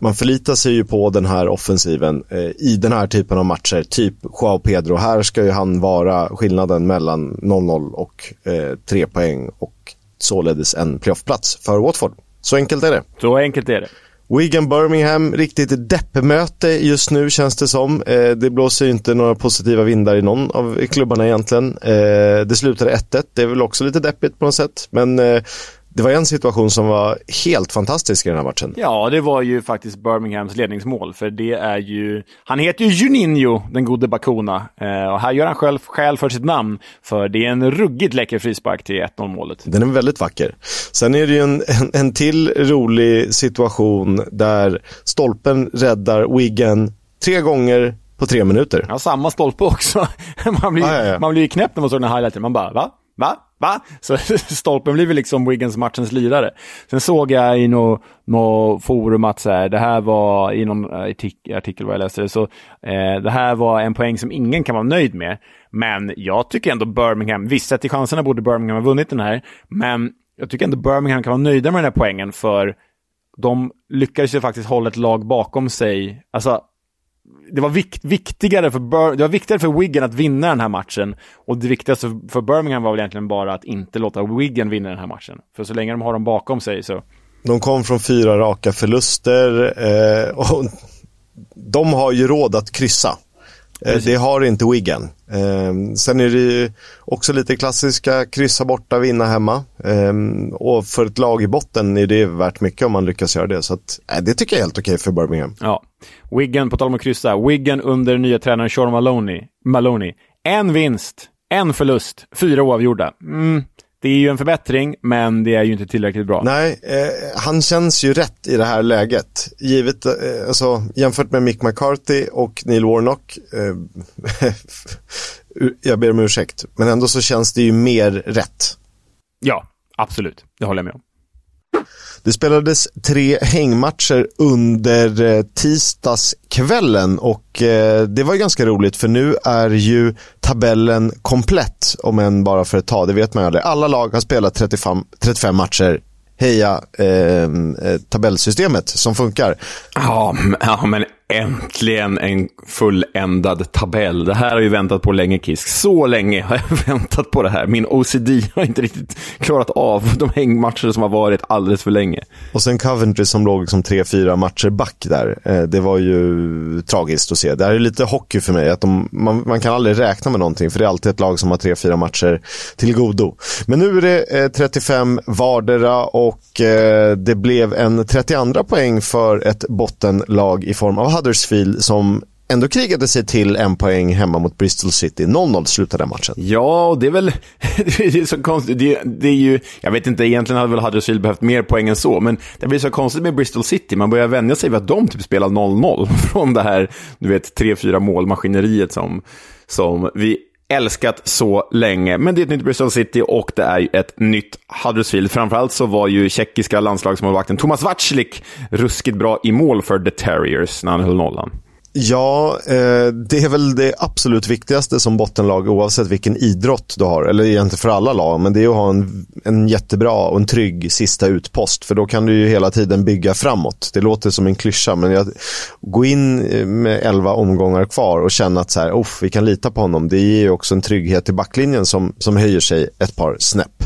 man förlitar sig ju på den här offensiven eh, i den här typen av matcher. Typ Joao Pedro. Här ska ju han vara skillnaden mellan 0-0 och eh, 3 poäng och således en playoffplats för Watford. Så enkelt är det. Så enkelt är det. Wigan Birmingham, riktigt deppmöte just nu känns det som. Eh, det blåser ju inte några positiva vindar i någon av klubbarna egentligen. Eh, det slutade 1-1, det är väl också lite deppigt på något sätt. Men eh, det var en situation som var helt fantastisk i den här matchen. Ja, det var ju faktiskt Birminghams ledningsmål, för det är ju... Han heter ju Juninho, den gode Bakuna, eh, och här gör han själv skäl för sitt namn, för det är en ruggigt läcker frispark till 1-0 målet. Den är väldigt vacker. Sen är det ju en, en, en till rolig situation där stolpen räddar Wigan tre gånger på tre minuter. Ja, samma stolpe också. man blir, ah, ja, ja. Man blir knäpp när man såg den här highlighten. Man bara, va? Va? Va? Så stolpen blir väl liksom Wiggins matchens lirare. Sen såg jag i något no forum att så här, det här var, i någon artik artikel vad jag läste, det, så eh, det här var en poäng som ingen kan vara nöjd med. Men jag tycker ändå Birmingham, visst sett till chanserna borde Birmingham ha vunnit den här, men jag tycker ändå Birmingham kan vara nöjda med den här poängen för de lyckades ju faktiskt hålla ett lag bakom sig. Alltså, det var vikt, viktigare, för Bur det var viktigare för Wigan att vinna den här matchen. Och det viktigaste för Birmingham var väl egentligen bara att inte låta Wigan vinna den här matchen. För så länge de har dem bakom sig så... De kom från fyra raka förluster eh, och de har ju råd att kryssa. Eh, det har inte Wigan. Eh, sen är det ju också lite klassiska kryssa borta, vinna hemma. Eh, och för ett lag i botten är det värt mycket om man lyckas göra det. Så att, eh, det tycker jag är helt okej för Birmingham. Ja. Wigan, på tal om att kryssa, Wigan under nya tränaren Sean Maloney. Maloney. En vinst, en förlust, fyra oavgjorda. Mm, Det är ju en förbättring, men det är ju inte tillräckligt bra. Nej, eh, han känns ju rätt i det här läget. Givet, eh, alltså, jämfört med Mick McCarthy och Neil Warnock. Eh, jag ber om ursäkt, men ändå så känns det ju mer rätt. Ja, absolut. Det håller jag med om. Det spelades tre hängmatcher under eh, tisdagskvällen och eh, det var ju ganska roligt för nu är ju tabellen komplett om än bara för ett tag, det vet man ju aldrig. Alla lag har spelat 35, 35 matcher heja eh, eh, tabellsystemet som funkar. Ja, ja, men äntligen en fulländad tabell. Det här har ju väntat på länge, Kisk. Så länge har jag väntat på det här. Min OCD har inte riktigt klarat av de hängmatcher som har varit alldeles för länge. Och sen Coventry som låg liksom tre, fyra matcher back där. Eh, det var ju tragiskt att se. Det här är lite hockey för mig. Att de, man, man, kan aldrig räkna med någonting, för det är alltid ett lag som har tre, fyra matcher till godo. Men nu är det eh, 35 vardera och eh, det blev en 32 poäng för ett bottenlag i form av Huddersfield som ändå krigade sig till en poäng hemma mot Bristol City. 0-0 slutade den matchen. Ja, och det är väl det är så konstigt. Det, det, är ju, jag vet inte, egentligen hade väl Huddersfield behövt mer poäng än så, men det blir så konstigt med Bristol City. Man börjar vänja sig vid att de typ spelar 0-0 från det här, du vet, 3-4 målmaskineriet som, som vi älskat så länge. Men det är ett nytt Bristol City och det är ett nytt Huddersfield. Framförallt så var ju tjeckiska landslagsmålvakten Thomas Vaclik ruskigt bra i mål för The Terriers när han höll nollan. Ja, eh, det är väl det absolut viktigaste som bottenlag oavsett vilken idrott du har. Eller egentligen för alla lag, men det är att ha en, en jättebra och en trygg sista utpost. För då kan du ju hela tiden bygga framåt. Det låter som en klyscha, men jag, gå in eh, med elva omgångar kvar och känna att så här, vi kan lita på honom. Det ger ju också en trygghet i backlinjen som, som höjer sig ett par snäpp.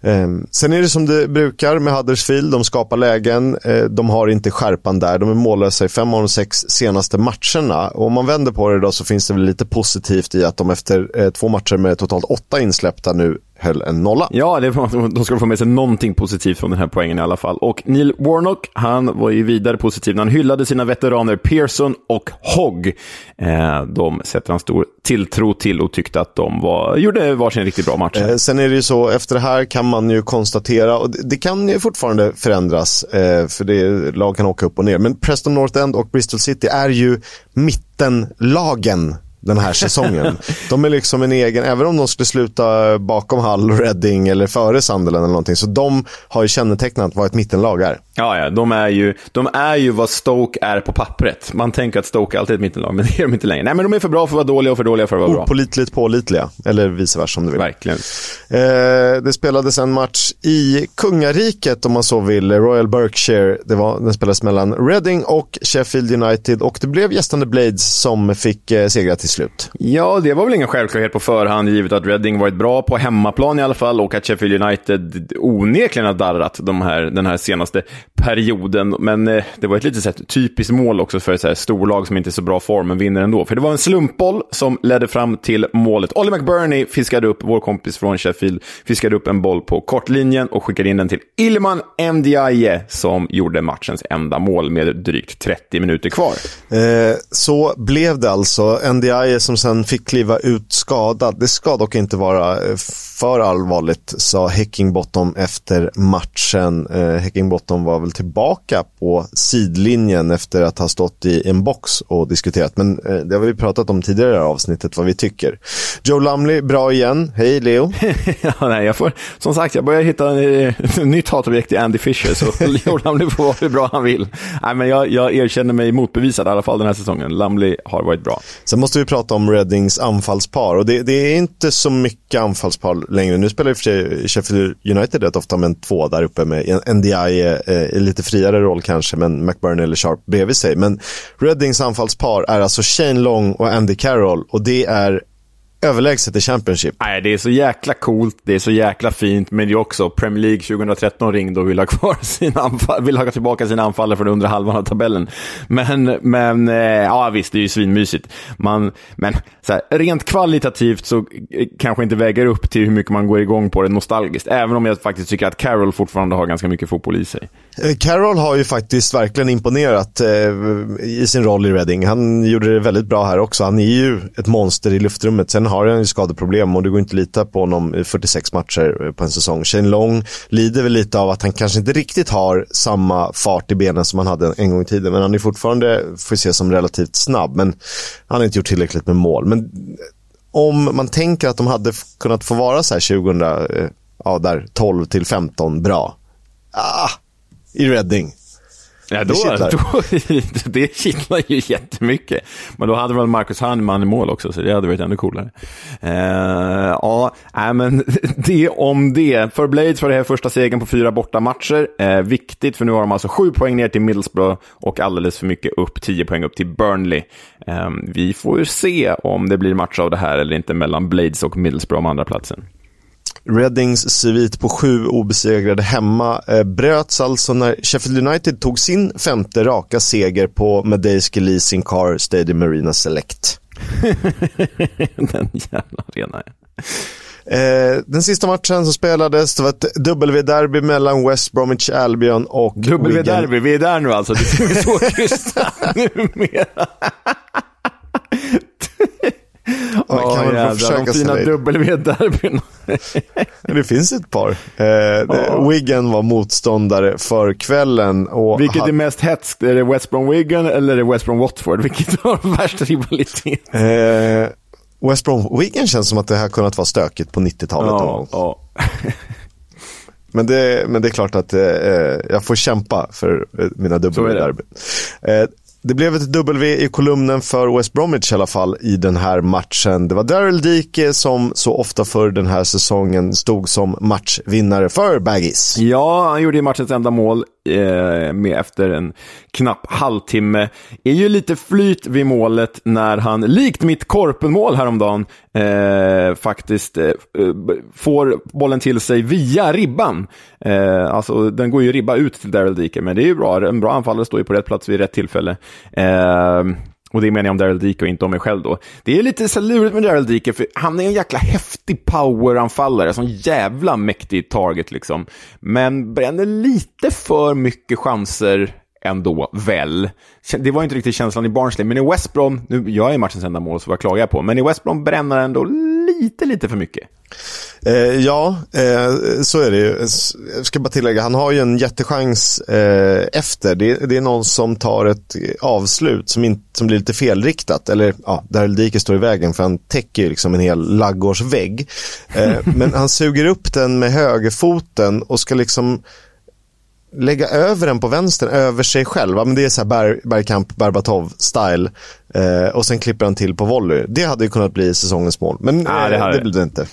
Eh, sen är det som det brukar med Huddersfield. De skapar lägen. Eh, de har inte skärpan där. De är mållösa i fem av de sex senaste matcherna. Och om man vänder på det då så finns det väl lite positivt i att de efter eh, två matcher med totalt åtta insläppta nu höll en nolla. Ja, det var, de ska få med sig någonting positivt från den här poängen i alla fall. Och Neil Warnock, han var ju vidare positiv när han hyllade sina veteraner Pearson och Hogg. Eh, de sätter han stor tilltro till och tyckte att de var, gjorde varsin riktigt bra match. Eh, sen är det ju så, efter det här kan man ju konstatera, och det, det kan ju fortfarande förändras, eh, för det, lag kan åka upp och ner, men Preston North End och Bristol City är ju mittenlagen den här säsongen. de är liksom en egen, även om de skulle sluta bakom Hull och Reading eller före Sunderland eller någonting, så de har ju kännetecknat vad ett mittenlag är. Ja, ja, de är ju, de är ju vad Stoke är på pappret. Man tänker att Stoke alltid är ett mittenlag, men det är de inte längre. Nej, men de är för bra för att vara dåliga och för dåliga för att vara bra. Opolitligt pålitliga, eller vice versa om du vill. Verkligen. Eh, det spelades en match i kungariket, om man så vill, Royal Berkshire. Det var, den spelades mellan Reading och Sheffield United och det blev gästande Blades som fick eh, segra till slut. Ja, det var väl ingen självklarhet på förhand, givet att Reading varit bra på hemmaplan i alla fall och att Sheffield United onekligen har darrat de här, den här senaste perioden. Men eh, det var ett lite så här, typiskt mål också för ett så här, storlag som inte är så bra form, men vinner ändå. För det var en slumpboll som ledde fram till målet. Olly McBurney fiskade upp, vår kompis från Sheffield, fiskade upp en boll på kortlinjen och skickade in den till Ilman Ndiaye som gjorde matchens enda mål med drygt 30 minuter kvar. Eh, så blev det alltså. Ndiaye som sen fick kliva ut skadad. Det ska dock inte vara eh, för allvarligt, sa Heckingbottom efter matchen. Eh, Heckingbottom var väl tillbaka på sidlinjen efter att ha stått i en box och diskuterat. Men eh, det har vi pratat om tidigare i avsnittet, vad vi tycker. Joe Lumley, bra igen. Hej Leo. ja, nej, jag får, som sagt, jag börjar hitta ett nytt hatobjekt i Andy Fisher, så Joe Lumley får vara hur bra han vill. Nej, men jag, jag erkänner mig motbevisad i alla fall den här säsongen. Lumley har varit bra. Sen måste vi prata om Reddings anfallspar och det, det är inte så mycket anfallspar längre. Nu spelar i och för sig Sheffield United rätt ofta med en två där uppe med NDI eh, eh, lite friare roll kanske, men McBurney eller Sharp bredvid sig. Men Reddings anfallspar är alltså Shane Long och Andy Carroll och det är överlägset i Championship. Nej, det är så jäkla coolt, det är så jäkla fint, men det är också Premier League 2013 ringde och ville ha kvar sina anfall, vill ha tillbaka sina anfallare från undre halvan av tabellen. Men, men eh, ja visst, det är ju svinmysigt. Man, men så här, rent kvalitativt så eh, kanske inte väger upp till hur mycket man går igång på det nostalgiskt, även om jag faktiskt tycker att Carroll fortfarande har ganska mycket fotboll i sig. Eh, Carroll har ju faktiskt verkligen imponerat eh, i sin roll i Reading. Han gjorde det väldigt bra här också. Han är ju ett monster i luftrummet. Sen har han ju skadeproblem och det går inte att lita på honom i 46 matcher eh, på en säsong. Shane Long lider väl lite av att han kanske inte riktigt har samma fart i benen som han hade en gång i tiden. Men han är fortfarande, får ses som relativt snabb. Men han har inte gjort tillräckligt med mål. Men eh, om man tänker att de hade kunnat få vara så här 2000, eh, ja där 12 till 15 bra. Ah, i Reading. Ja, då, det, då, det kittlar ju jättemycket. Men då hade väl Marcus Hahnemann i mål också, så det hade varit ännu coolare. Uh, ja, äh, men det om det. För Blades var det här första segern på fyra bortamatcher. Uh, viktigt, för nu har de alltså sju poäng ner till Middlesbrough och alldeles för mycket upp, tio poäng upp till Burnley. Uh, vi får se om det blir match av det här eller inte mellan Blades och Middlesbrough om andra platsen. Readings svit på sju obesegrade hemma eh, bröts alltså när Sheffield United tog sin femte raka seger på Madejski Leasing Car Stadium Marina Select. Den jävla arenan. Eh, den sista matchen som spelades, det var ett W-derby mellan West Bromwich Albion och W-derby, vi är där nu alltså. Det är så tysta numera. Oh, kan man jävlar, försöka de fina W-derbyn. det finns ett par. Eh, oh. Wigan var motståndare för kvällen. Och Vilket är mest hetskt? Är det West Brom Wigan eller är det West Brom Watford? Vilket har värsta rivalitet? Eh, West Brom Wigan känns som att det här kunnat vara stökigt på 90-talet. Ja, ja. men, det, men det är klart att eh, jag får kämpa för eh, mina W-derbyn. Det blev ett W i kolumnen för West Bromwich i alla fall i den här matchen. Det var Daryl Dike som så ofta för den här säsongen stod som matchvinnare för Baggies. Ja, han gjorde ju matchens enda mål eh, med efter en knapp halvtimme. är ju lite flyt vid målet när han, likt mitt korpenmål häromdagen, eh, faktiskt eh, eh får bollen till sig via ribban. Eh, alltså, den går ju ribba ut till Daryl Dike, men det är ju bra. En bra anfallare står ju på rätt plats vid rätt tillfälle. Eh, och det menar jag om Daryl Dike och inte om mig själv då. Det är lite så lurigt med Daryl Dike, för han är en jäkla häftig poweranfallare, sån jävla mäktig target liksom. Men bränner lite för mycket chanser ändå, väl. Det var inte riktigt känslan i Barnsley, men i West Brom, nu jag är matchens enda mål så vad klagar jag på, men i West Brom bränner han ändå lite, lite för mycket. Eh, ja, eh, så är det ju. Jag ska bara tillägga, han har ju en jättechans eh, efter. Det, det, är någon som tar ett avslut som, in, som blir lite felriktat. Eller ja, där Dike står i vägen för han täcker ju liksom en hel laggårdsvägg. Eh, men han suger upp den med högerfoten och ska liksom lägga över den på vänster över sig själv. Men det är så här Ber Bergkamp, Berbatov-style. Eh, och sen klipper han till på volley. Det hade ju kunnat bli säsongens mål, men Nej, det, eh, det blir det inte.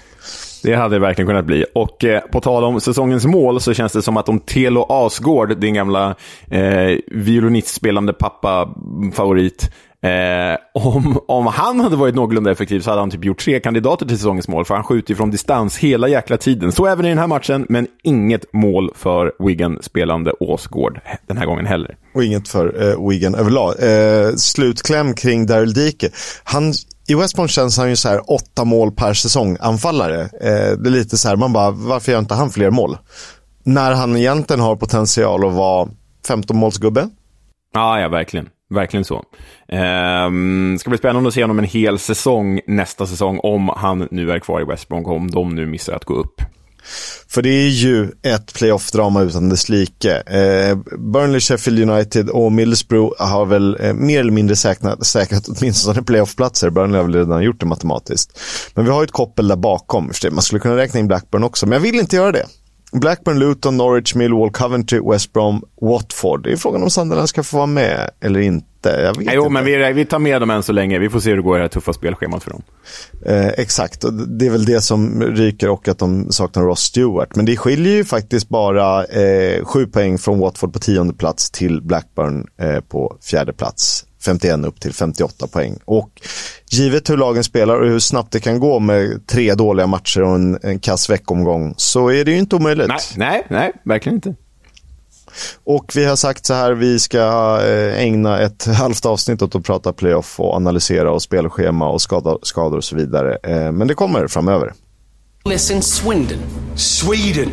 Det hade det verkligen kunnat bli. Och eh, på tal om säsongens mål så känns det som att om Telo Asgård, din gamla eh, violinistspelande pappa-favorit, mm, Eh, om, om han hade varit någorlunda effektiv så hade han typ gjort tre kandidater till säsongens mål, för han skjuter ju från distans hela jäkla tiden. Så även i den här matchen, men inget mål för Wigan-spelande Åsgård den här gången heller. Och inget för eh, Wigan överlag. Eh, slutkläm kring Daryl Dike. Han i West Brom känns han ju så här åtta mål per säsong anfallare. Eh, det är lite så här, man bara, varför gör inte han fler mål? När han egentligen har potential att vara 15 målsgubbe. Ja, ja, verkligen. Verkligen så. Ehm, ska bli spännande att se honom en hel säsong nästa säsong om han nu är kvar i West Brom, om de nu missar att gå upp. För det är ju ett playoff-drama utan dess like. Eh, Burnley, Sheffield United och Middlesbrough har väl eh, mer eller mindre säkrat, säkrat åtminstone playoff-platser. Burnley har väl redan gjort det matematiskt. Men vi har ju ett koppel där bakom. Man skulle kunna räkna in Blackburn också, men jag vill inte göra det. Blackburn, Luton, Norwich, Millwall, Coventry, West Brom, Watford. Det är frågan om Sunderland ska få vara med eller inte. Jag vet jo, inte. men vi, vi tar med dem än så länge. Vi får se hur det går i det här tuffa spelschemat för dem. Eh, exakt, och det är väl det som ryker och att de saknar Ross Stewart. Men det skiljer ju faktiskt bara eh, sju poäng från Watford på tionde plats till Blackburn eh, på fjärde plats. 51 upp till 58 poäng. Och givet hur lagen spelar och hur snabbt det kan gå med tre dåliga matcher och en, en kass veckomgång så är det ju inte omöjligt. Nej, nej, nej verkligen inte. Och vi har sagt så här, vi ska eh, ägna ett halvt avsnitt åt att prata playoff och analysera och spelschema och skador, skador och så vidare. Eh, men det kommer framöver. Listen, Swindon. Sweden.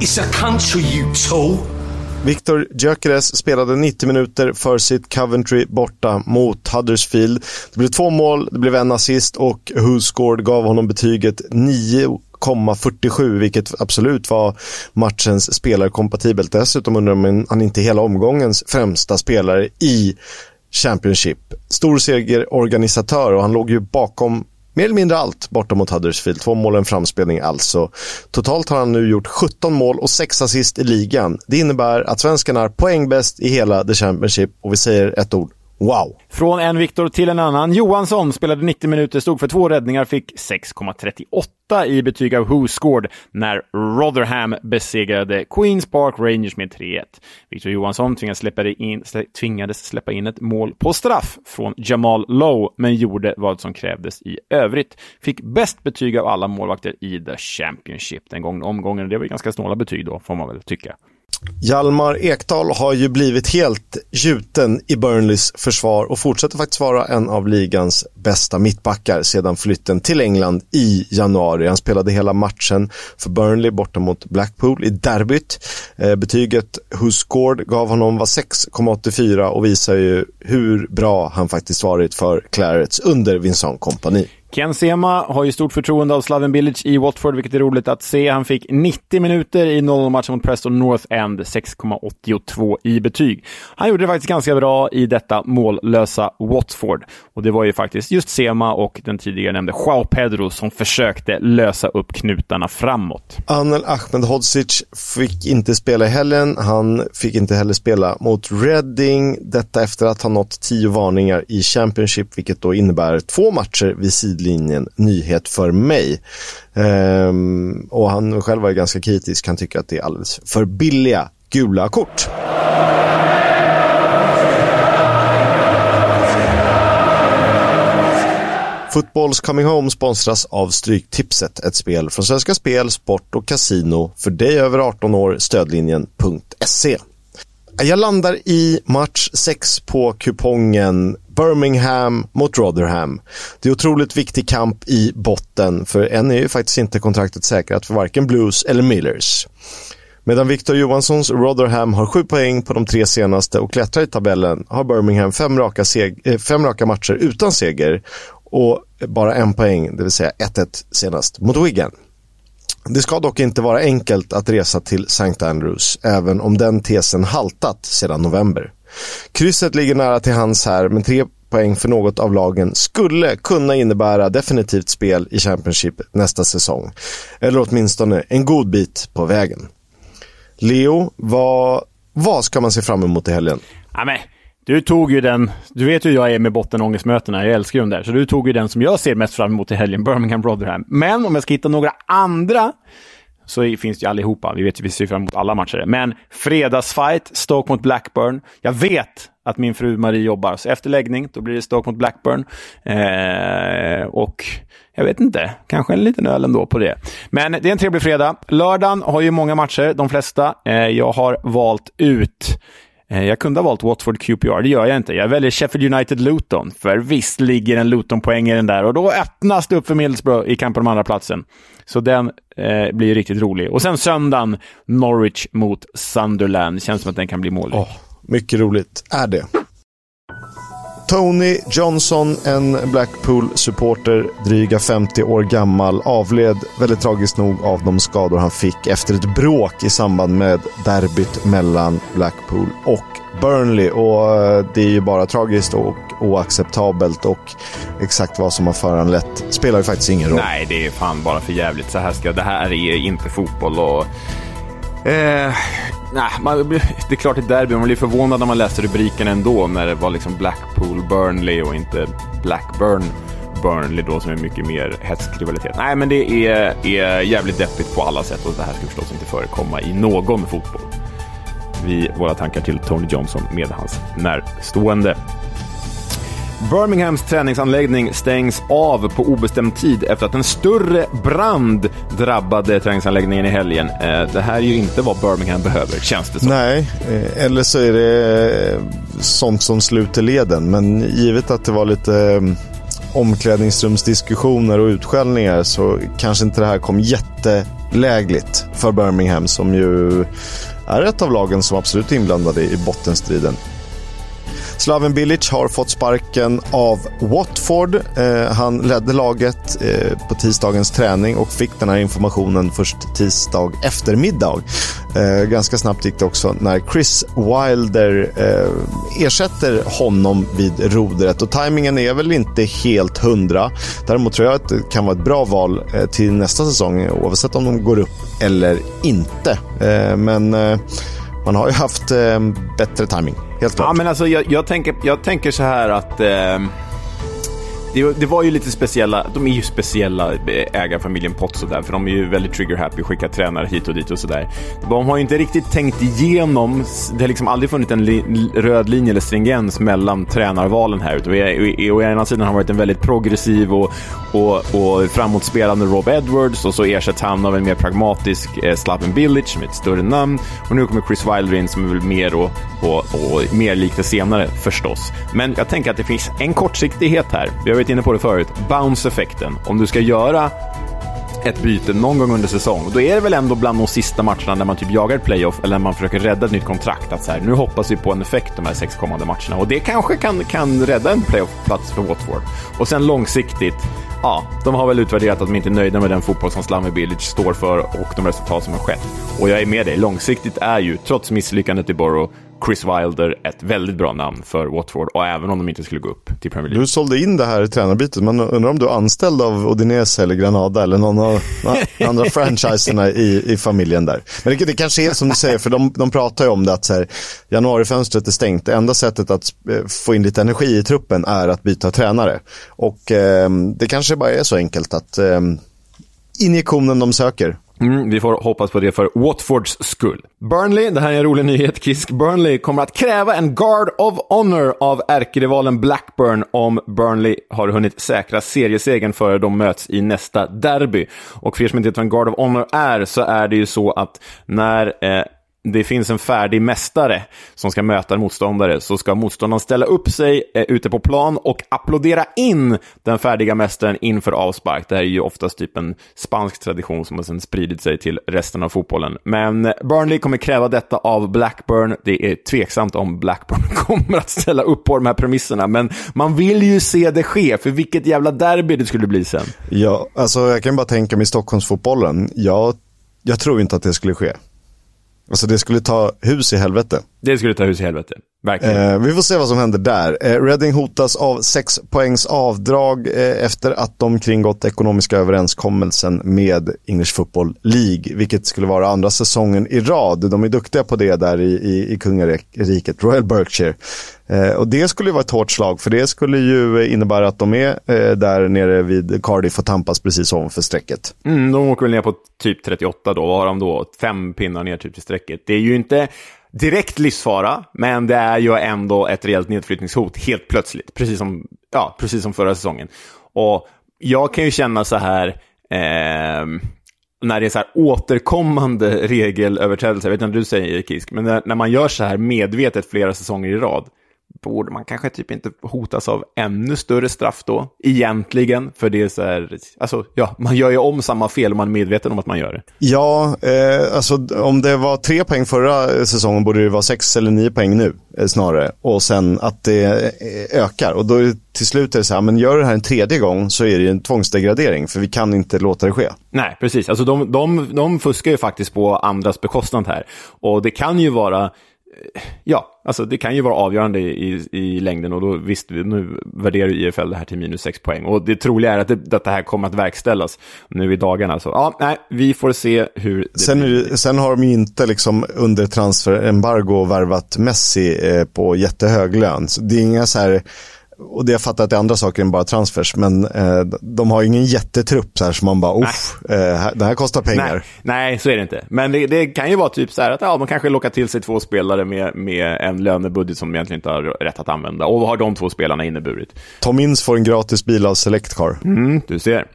It's a country, you tool. Victor Gyökeres spelade 90 minuter för sitt Coventry borta mot Huddersfield. Det blev två mål, det blev en assist och Husgård gav honom betyget 9 47, vilket absolut var matchens spelarkompatibelt. Dessutom undrar man om han inte hela omgångens främsta spelare i Championship. Stor segerorganisatör och han låg ju bakom mer eller mindre allt borta mot Huddersfield. Två mål och en framspelning alltså. Totalt har han nu gjort 17 mål och 6 assist i ligan. Det innebär att svensken är poängbäst i hela The Championship och vi säger ett ord. Wow! Från en Viktor till en annan. Johansson spelade 90 minuter, stod för två räddningar, fick 6,38 i betyg av Who scored när Rotherham besegrade Queens Park Rangers med 3-1. Viktor Johansson tvingades släppa, in, tvingades släppa in ett mål på straff från Jamal Lowe, men gjorde vad som krävdes i övrigt. Fick bäst betyg av alla målvakter i The Championship den gångna omgången. Det var ganska snåla betyg då, får man väl tycka. Hjalmar Ekdal har ju blivit helt gjuten i Burnleys försvar och fortsätter faktiskt vara en av ligans bästa mittbackar sedan flytten till England i januari. Han spelade hela matchen för Burnley borta mot Blackpool i derbyt. Eh, betyget Who scored gav honom var 6,84 och visar ju hur bra han faktiskt varit för Clarets under Vincent Kompani. Ken Sema har ju stort förtroende av Slaven Village i Watford, vilket är roligt att se. Han fick 90 minuter i 0-0-matchen mot Preston North End, 6,82 i betyg. Han gjorde det faktiskt ganska bra i detta mållösa Watford. Och det var ju faktiskt just Sema och den tidigare nämnde Joao Pedro som försökte lösa upp knutarna framåt. Anel Ahmedhodzic fick inte spela i helgen. Han fick inte heller spela mot Reading. Detta efter att ha nått tio varningar i Championship, vilket då innebär två matcher vid sidan sidlinjen nyhet för mig. Ehm, och han själv var ganska kritisk, han tycker att det är alldeles för billiga gula kort. Fotbolls Coming Home sponsras av Stryktipset, ett spel från Svenska Spel, Sport och Casino för dig över 18 år, stödlinjen.se. Jag landar i match 6 på kupongen Birmingham mot Rotherham. Det är otroligt viktig kamp i botten för än är ju faktiskt inte kontraktet säkrat för varken Blues eller Millers. Medan Victor Johanssons Rotherham har sju poäng på de tre senaste och klättrar i tabellen har Birmingham fem raka, eh, fem raka matcher utan seger och bara en poäng, det vill säga 1-1 senast mot Wigan. Det ska dock inte vara enkelt att resa till St. Andrews, även om den tesen haltat sedan november. Krysset ligger nära till hands här, men tre poäng för något av lagen skulle kunna innebära definitivt spel i Championship nästa säsong. Eller åtminstone en god bit på vägen. Leo, vad, vad ska man se fram emot i helgen? Ja, du tog ju den, du vet ju hur jag är med bottenångestmötena, jag älskar ju dem där, så du tog ju den som jag ser mest fram emot i helgen, Birmingham Rotherham. Men om jag ska hitta några andra så finns det ju allihopa. Vi vet ju vi ser fram emot alla matcher. Men fredagsfight, Stoke mot Blackburn. Jag vet att min fru Marie jobbar, så efter läggning då blir det Stoke mot Blackburn. Eh, och jag vet inte, kanske en liten öl ändå på det. Men det är en trevlig fredag. Lördagen har ju många matcher, de flesta. Eh, jag har valt ut Eh, jag kunde ha valt Watford QPR, det gör jag inte. Jag väljer Sheffield United-Luton, för visst ligger en Luton-poäng i den där och då öppnas det upp för Middlesbrough i kampen om andra platsen. Så den eh, blir riktigt rolig. Och sen söndagen, Norwich mot Sunderland. Det känns som att den kan bli målig. Oh, mycket roligt är det. Tony Johnson, en Blackpool-supporter, dryga 50 år gammal, avled väldigt tragiskt nog av de skador han fick efter ett bråk i samband med derbyt mellan Blackpool och Burnley. Och eh, det är ju bara tragiskt och oacceptabelt och exakt vad som har föranlett spelar ju faktiskt ingen roll. Nej, det är fan bara för jävligt. Så här ska, det här är inte fotboll och Eh, nej, man, det är klart det är derby, man blir förvånad när man läser rubriken ändå när det var liksom Blackpool Burnley och inte Blackburn Burnley då som är mycket mer hätsk rivalitet. Nej, men det är, är jävligt deppigt på alla sätt och det här ska förstås inte förekomma i någon fotboll. Vi, våra tankar till Tony Johnson med hans närstående. Birminghams träningsanläggning stängs av på obestämd tid efter att en större brand drabbade träningsanläggningen i helgen. Eh, det här är ju inte vad Birmingham behöver, känns det som. Nej, eh, eller så är det eh, sånt som sluter leden. Men givet att det var lite omklädningsrumsdiskussioner och utskällningar så kanske inte det här kom jättelägligt för Birmingham som ju är ett av lagen som absolut är inblandade i bottenstriden. Slaven Bilic har fått sparken av Watford. Eh, han ledde laget eh, på tisdagens träning och fick den här informationen först tisdag eftermiddag. Eh, ganska snabbt gick det också när Chris Wilder eh, ersätter honom vid rodret. Och tajmingen är väl inte helt hundra. Däremot tror jag att det kan vara ett bra val eh, till nästa säsong oavsett om de går upp eller inte. Eh, men eh, man har ju haft bättre timing. Helt klart. Ja, men alltså, jag, jag, tänker, jag tänker så här att eh, det, det, var ju lite speciella, de är ju speciella eh, ägarfamiljen ägarfamiljen och där, för de är ju väldigt trigger-happy, skickar tränare hit och dit och sådär. De har ju inte riktigt tänkt igenom, det har liksom aldrig funnits en li, röd linje eller stringens mellan tränarvalen här. Och, å ena sidan har varit en väldigt progressiv och, och, och framåtspelande Rob Edwards och så ersätts han av en mer pragmatisk eh, Slaven Bilic med ett större namn. Och nu kommer Chris Wilder in som är väl mer och, och, och mer likt det senare förstås. Men jag tänker att det finns en kortsiktighet här. Har varit inne på det förut. Bounce-effekten. Om du ska göra ett byte någon gång under säsong, då är det väl ändå bland de sista matcherna när man typ jagar ett playoff eller när man försöker rädda ett nytt kontrakt. Att så här, nu hoppas vi på en effekt de här sex kommande matcherna och det kanske kan, kan rädda en playoff-plats för Watford. Och sen långsiktigt, ja, de har väl utvärderat att de inte är nöjda med den fotboll som Slammy Bilic står för och de resultat som har skett. Och jag är med dig, långsiktigt är ju, trots misslyckandet i Borough, Chris Wilder ett väldigt bra namn för Watford och även om de inte skulle gå upp till Premier League. Du sålde in det här tränarbytet, men undrar om du är anställd av Odinese eller Granada eller någon av de andra franchiserna i, i familjen där. Men det, det kanske är som du säger, för de, de pratar ju om det att så här, januarifönstret är stängt. Det enda sättet att eh, få in lite energi i truppen är att byta tränare. Och eh, det kanske bara är så enkelt att eh, injektionen de söker Mm, vi får hoppas på det för Watfords skull. Burnley, det här är en rolig nyhet, Kisk. Burnley kommer att kräva en Guard of Honor av ärkerivalen Blackburn om Burnley har hunnit säkra seriesegern före de möts i nästa derby. Och för er som inte vet vad en Guard of Honor är, så är det ju så att när eh, det finns en färdig mästare som ska möta en motståndare, så ska motståndaren ställa upp sig eh, ute på plan och applådera in den färdiga mästaren inför avspark. Det här är ju oftast typ en spansk tradition som har sedan spridit sig till resten av fotbollen. Men Burnley kommer kräva detta av Blackburn. Det är tveksamt om Blackburn kommer att ställa upp på de här premisserna, men man vill ju se det ske, för vilket jävla derby det skulle bli sen. Ja, alltså jag kan bara tänka mig Stockholmsfotbollen. Jag, jag tror inte att det skulle ske. Alltså det skulle ta hus i helvete. Det skulle ta hus i helvete, verkligen. Eh, vi får se vad som händer där. Eh, Reading hotas av sex poängs avdrag eh, efter att de kringgått ekonomiska överenskommelsen med English Football League, vilket skulle vara andra säsongen i rad. De är duktiga på det där i, i, i kungariket, Royal Berkshire. Eh, och det skulle vara ett hårt slag, för det skulle ju innebära att de är eh, där nere vid Cardiff och tampas precis ovanför strecket. Mm, de åker väl ner på typ 38 då, vad har de då? Fem pinnar ner typ till strecket. Det är ju inte direkt livsfara, men det är ju ändå ett rejält nedflyttningshot helt plötsligt, precis som, ja, precis som förra säsongen. Och jag kan ju känna så här, eh, när det är så här återkommande regelöverträdelser, jag vet inte om du säger Kisk, men när, när man gör så här medvetet flera säsonger i rad, borde man kanske typ inte hotas av ännu större straff då, egentligen, för det är så här, alltså ja, man gör ju om samma fel om man är medveten om att man gör det. Ja, eh, alltså om det var tre poäng förra säsongen borde det vara sex eller nio poäng nu eh, snarare. Och sen att det eh, ökar och då till slut är det så här, men gör det här en tredje gång så är det en tvångsdegradering, för vi kan inte låta det ske. Nej, precis. Alltså de, de, de fuskar ju faktiskt på andras bekostnad här. Och det kan ju vara ja, alltså det kan ju vara avgörande i, i längden och då visst, nu värderar IFL det här till minus 6 poäng och det troliga är att det, att det här kommer att verkställas nu i dagarna. Så ja, nej, vi får se hur det sen, blir. Sen har de ju inte liksom under transferembargo värvat Messi eh, på jättehög lön. Så det är inga så här och det jag fattar att det är andra saker än bara transfers, men eh, de har ingen jättetrupp så här som man bara, uff, eh, det här kostar pengar. Nej, nej så är det inte. Men det, det, kan ju vara typ så här att ja, de kanske lockar till sig två spelare med, med en lönebudget som de egentligen inte har rätt att använda. Och vad har de två spelarna inneburit? Tom Inns får en gratis bil av Select Car. Mm, du ser.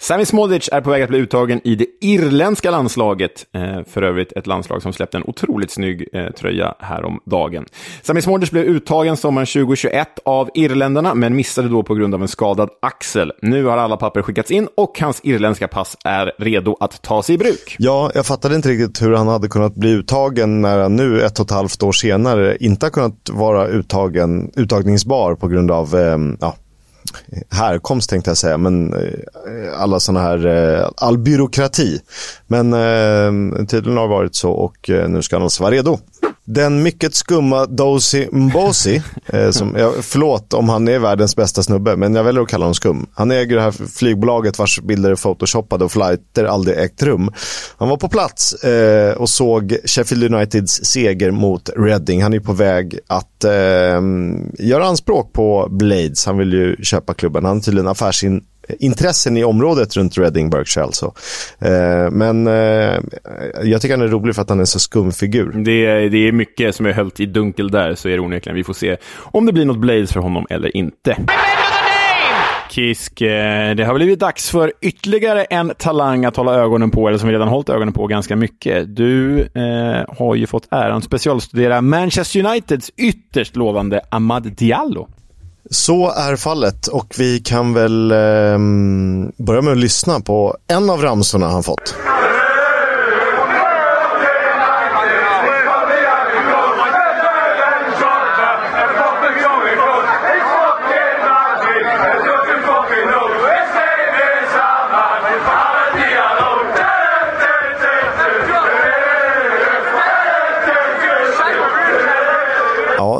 Sami Smodic är på väg att bli uttagen i det irländska landslaget. Eh, för övrigt ett landslag som släppte en otroligt snygg eh, tröja häromdagen. Sami Smodic blev uttagen sommaren 2021 av irländarna, men missade då på grund av en skadad axel. Nu har alla papper skickats in och hans irländska pass är redo att tas i bruk. Ja, jag fattade inte riktigt hur han hade kunnat bli uttagen när han nu ett och ett halvt år senare inte har kunnat vara uttagen, uttagningsbar på grund av eh, ja, härkomst tänkte jag säga, men eh, alla sådana här, eh, all byråkrati. Men eh, tydligen har det varit så och nu ska han alltså vara redo. Den mycket skumma Dosi Mbosi, eh, som, förlåt om han är världens bästa snubbe, men jag väljer att kalla honom skum. Han äger det här flygbolaget vars bilder är photoshoppade och flighter aldrig ägt rum. Han var på plats eh, och såg Sheffield Uniteds seger mot Reading. Han är på väg att eh, göra anspråk på Blades. Han vill ju köpa klubben. Han har tydligen affärsin intressen i området runt Reading Berkshire alltså. Eh, men eh, jag tycker han är rolig för att han är en så skum figur. Det är, det är mycket som är höllt i dunkel där, så är det onekligen. Vi får se om det blir något Blades för honom eller inte. Kisk, eh, det har blivit dags för ytterligare en talang att hålla ögonen på, eller som vi redan hållit ögonen på ganska mycket. Du eh, har ju fått äran att specialstudera Manchester Uniteds ytterst lovande Ahmad Diallo. Så är fallet och vi kan väl eh, börja med att lyssna på en av ramsorna han fått.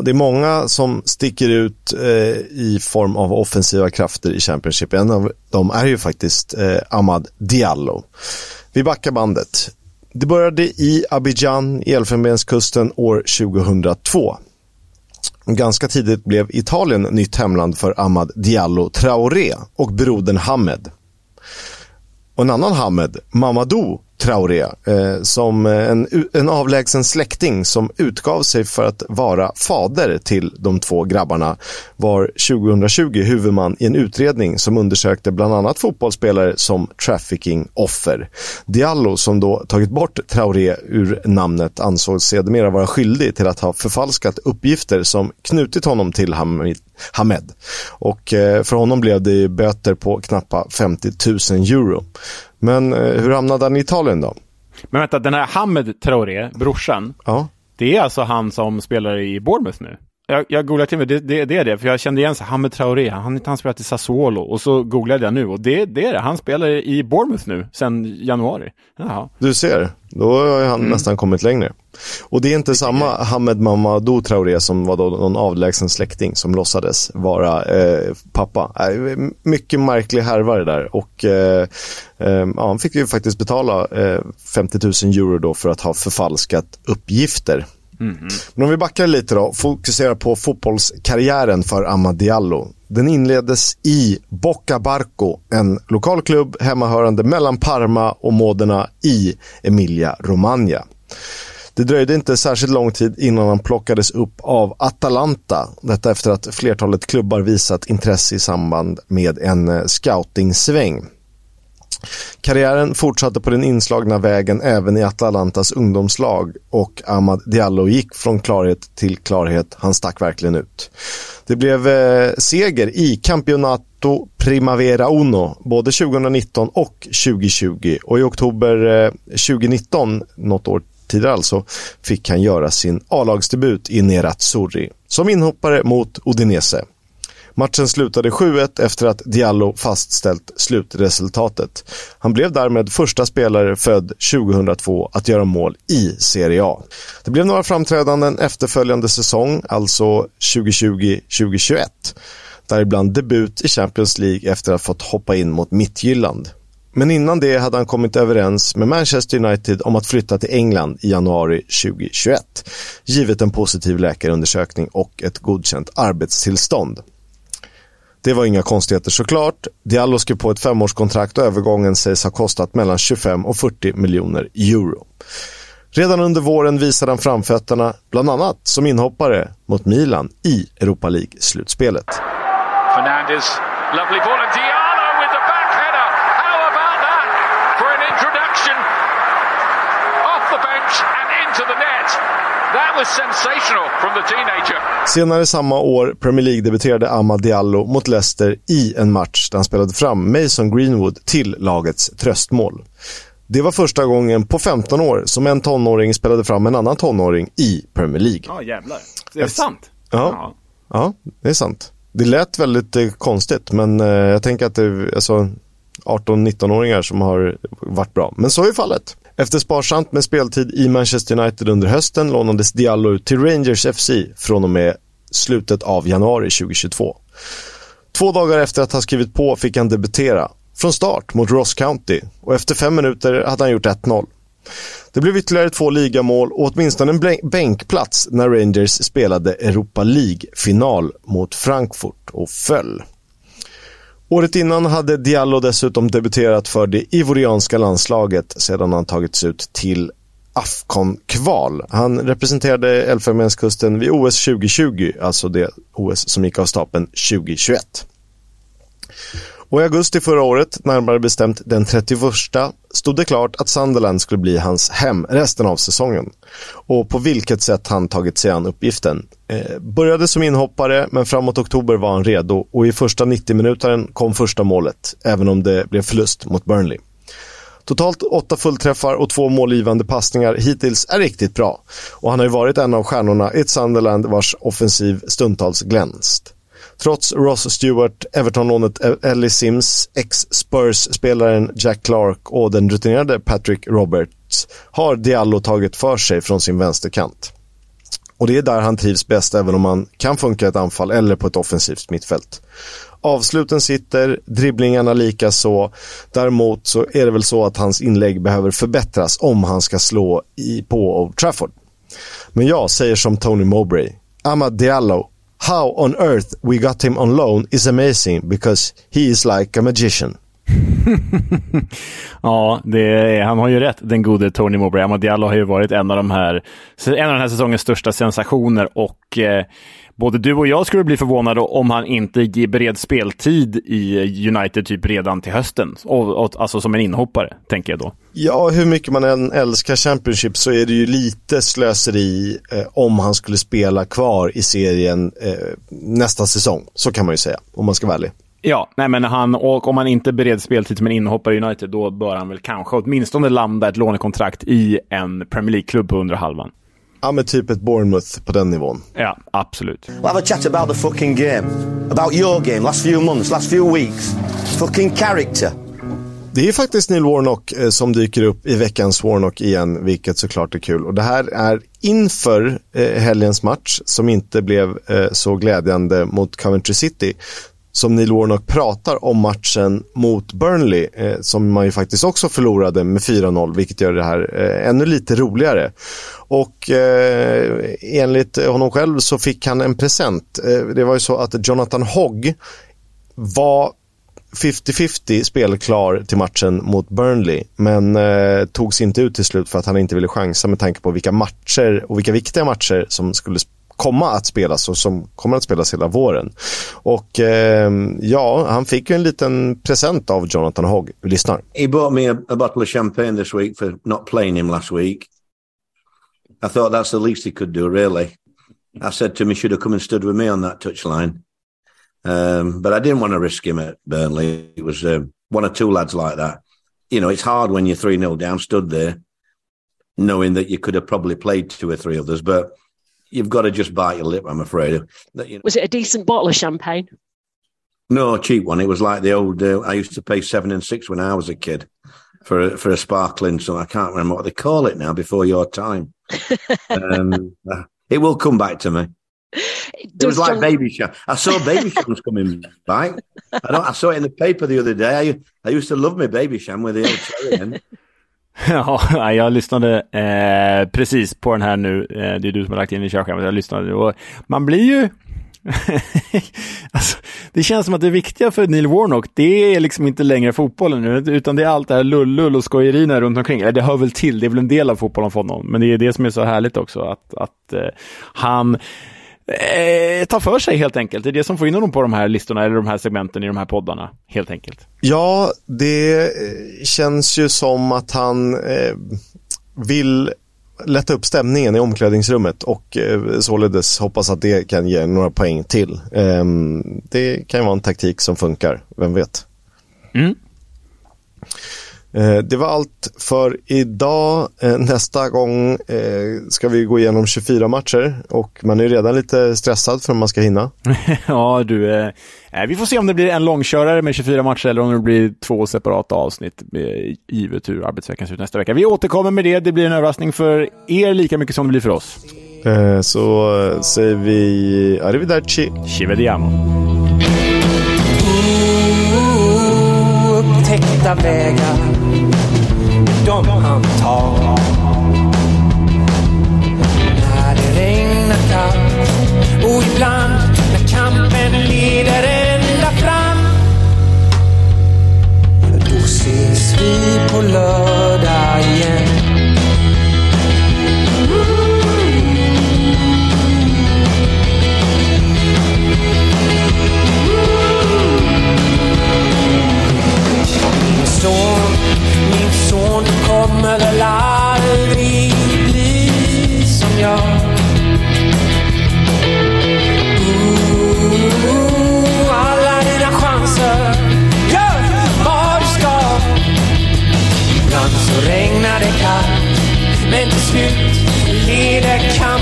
Det är många som sticker ut eh, i form av offensiva krafter i Championship. En av dem är ju faktiskt eh, Ahmad Diallo. Vi backar bandet. Det började i Abidjan i Elfenbenskusten år 2002. Ganska tidigt blev Italien nytt hemland för Ahmad Diallo Traoré och brodern Hamed. Och en annan Hamed, Mamadou Traoré, eh, som eh, en, en avlägsen släkting som utgav sig för att vara fader till de två grabbarna, var 2020 huvudman i en utredning som undersökte bland annat fotbollsspelare som trafficking-offer. Diallo, som då tagit bort Traoré ur namnet, ansågs sedermera vara skyldig till att ha förfalskat uppgifter som knutit honom till Hamed. Och eh, för honom blev det böter på knappa 50 000 euro. Men eh, hur hamnade han i Italien då? Men vänta, den här Hamed Traoré, brorsan, ja. det är alltså han som spelar i Bournemouth nu? Jag, jag googlade till mig, det, det, det, är det, för jag kände igen sig, Hamed Traoré, han, han spelat i Sassuolo, och så googlade jag nu, och det, det är det, han spelar i Bournemouth nu, sedan januari. Jaha. Du ser, då har han mm. nästan kommit längre. Och det är inte samma Hamed Mamadou Traoré som var då någon avlägsen släkting som låtsades vara eh, pappa. Eh, mycket märklig härva det där och eh, eh, ja, han fick ju faktiskt betala 50 eh, 000 euro då för att ha förfalskat uppgifter. Mm -hmm. Men om vi backar lite då, fokuserar på fotbollskarriären för Amad Diallo. Den inleddes i Bocca Barco, en lokal klubb hemmahörande mellan Parma och Modena i Emilia-Romagna. Det dröjde inte särskilt lång tid innan han plockades upp av Atalanta. Detta efter att flertalet klubbar visat intresse i samband med en eh, scouting-sväng. Karriären fortsatte på den inslagna vägen även i Atalantas ungdomslag och Ahmad Diallo gick från klarhet till klarhet. Han stack verkligen ut. Det blev eh, seger i Campionato Primavera Uno både 2019 och 2020 och i oktober eh, 2019, något år tidigare alltså, fick han göra sin A-lagsdebut i Nerazzurri som inhoppare mot Udinese. Matchen slutade 7-1 efter att Diallo fastställt slutresultatet. Han blev därmed första spelare född 2002 att göra mål i Serie A. Det blev några framträdanden efterföljande säsong, alltså 2020-2021. Däribland debut i Champions League efter att ha fått hoppa in mot Mittjylland. Men innan det hade han kommit överens med Manchester United om att flytta till England i januari 2021, givet en positiv läkarundersökning och ett godkänt arbetstillstånd. Det var inga konstigheter såklart. Diallo skrev på ett femårskontrakt och övergången sägs ha kostat mellan 25 och 40 miljoner euro. Redan under våren visade han framfötterna, bland annat som inhoppare mot Milan i Europa League-slutspelet. Fernandes, lovely ball and Diallo with the back header. How introduction off the bench and into the net. That was sensational from the teenager. Senare samma år Premier League-debuterade Amad Diallo mot Leicester i en match där han spelade fram Mason Greenwood till lagets tröstmål. Det var första gången på 15 år som en tonåring spelade fram en annan tonåring i Premier League. Ja, jävlar. Det är det sant? Ja. ja. ja, det är sant. Det lät väldigt eh, konstigt, men eh, jag tänker att det är alltså, 18-19-åringar som har varit bra. Men så är fallet. Efter sparsamt med speltid i Manchester United under hösten lånades Diallo ut till Rangers FC från och med slutet av januari 2022. Två dagar efter att ha skrivit på fick han debutera från start mot Ross County och efter fem minuter hade han gjort 1-0. Det blev ytterligare två ligamål och åtminstone en bänkplats när Rangers spelade Europa League-final mot Frankfurt och föll. Året innan hade Diallo dessutom debuterat för det ivorianska landslaget sedan han tagits ut till Afcon-kval. Han representerade Elfenbenskusten vid OS 2020, alltså det OS som gick av stapeln 2021. Och i augusti förra året, närmare bestämt den 31, stod det klart att Sunderland skulle bli hans hem resten av säsongen. Och på vilket sätt han tagit sig an uppgiften. Eh, började som inhoppare, men framåt oktober var han redo och i första 90-minutaren kom första målet, även om det blev förlust mot Burnley. Totalt åtta fullträffar och två målgivande passningar hittills är riktigt bra. Och han har ju varit en av stjärnorna i ett Sunderland vars offensiv stundtals glänst. Trots Ross Stewart, Everton-lånet e- Ellie Sims, ex-Spurs-spelaren Jack Clark och den rutinerade Patrick Roberts har Diallo tagit för sig från sin vänsterkant. Och det är där han trivs bäst även om han kan funka i ett anfall eller på ett offensivt mittfält. Avsluten sitter, dribblingarna lika så. Däremot så är det väl så att hans inlägg behöver förbättras om han ska slå i på Old Trafford. Men jag säger som Tony Mowbray. Amad Diallo How on earth we got him on loan is amazing because he is like a magician. ja, är, han har ju rätt, den gode Tony Mowbray. Amadiallo har ju varit en av de här, en av den här säsongens största sensationer och eh, både du och jag skulle bli förvånade om han inte ger bered speltid i United typ redan till hösten. Och, och, alltså som en inhoppare, tänker jag då. Ja, hur mycket man än älskar Championship så är det ju lite slöseri eh, om han skulle spela kvar i serien eh, nästa säsong. Så kan man ju säga, om man ska vara ärlig. Ja, nej men han, och om han inte bereds speltid som en inhoppare i United, då bör han väl kanske åtminstone landa ett lånekontrakt i en Premier League-klubb på under halvan. Ja, men typ ett Bournemouth på den nivån. Ja, absolut. We'll have a chat about the fucking game. About your game, last few months, last few weeks. Fucking character. Det är faktiskt Neil Warnock eh, som dyker upp i veckans Warnock igen, vilket såklart är kul. Och det här är inför eh, helgens match, som inte blev eh, så glädjande mot Coventry City som Neil Warnock pratar om matchen mot Burnley, eh, som man ju faktiskt också förlorade med 4-0, vilket gör det här eh, ännu lite roligare. Och eh, enligt honom själv så fick han en present. Eh, det var ju så att Jonathan Hogg var 50-50 spelklar till matchen mot Burnley, men eh, togs inte ut till slut för att han inte ville chansa med tanke på vilka matcher och vilka viktiga matcher som skulle komma att spelas och som kommer att spelas hela våren. Och eh, ja, han fick ju en liten present av Jonathan Hogg. Vi lyssnar. He bought me a, a bottle of champagne this week for not playing him last week. I thought that's the least he could do, really. I said to him he should have come and stood with me on that touchline. Um, but I didn't want to risk him at Burnley. It was uh, one or two lads like that. You know, it's hard when you're 3 0 down, stood there, knowing that you could have probably played two or three others. But you've got to just bite your lip, I'm afraid. That, you know. Was it a decent bottle of champagne? No, a cheap one. It was like the old. Uh, I used to pay seven and six when I was a kid for a, for a sparkling. So I can't remember what they call it now. Before your time, um, uh, it will come back to me. It was like John... Babycham. I saw Babycham's coming back. I don't. I saw it in the paper the other day. I, I used to love my Babycham with the old cherry. Ja, jag lyssnade eh, precis på den här nu. Eh, det är du som har lagt in i körschemat. Jag lyssnade och man blir ju... alltså, det känns som att det viktiga för Neil Warnock, det är liksom inte längre fotbollen nu, utan det är allt det här lullull och skojerierna runt omkring. Eller det hör väl till, det är väl en del av fotbollen för honom, men det är det som är så härligt också, att, att eh, han eh, ta för sig helt enkelt. Det är det som får in honom på de här listorna eller de här segmenten i de här poddarna, helt enkelt. Ja, det eh, känns ju som att han eh, vill lätta upp stämningen i omklädningsrummet och eh, således hoppas att det kan ge några poäng till. Eh, det kan ju vara en taktik som funkar, vem vet. Mm. Eh, det var allt för idag. Eh, nästa gång eh, ska vi gå igenom 24 matcher och man är redan lite stressad för att man ska hinna. ja, du. Vi får se om det blir en långkörare med 24 matcher eller om det blir två separata avsnitt givet hur arbetsveckan ser ut nästa vecka. Vi återkommer med det. Det blir en överraskning för er lika mycket som det blir för oss. Så säger vi arrivederci. Ci vediamo. Upptäckta vägar de han tar. Slut leder kampen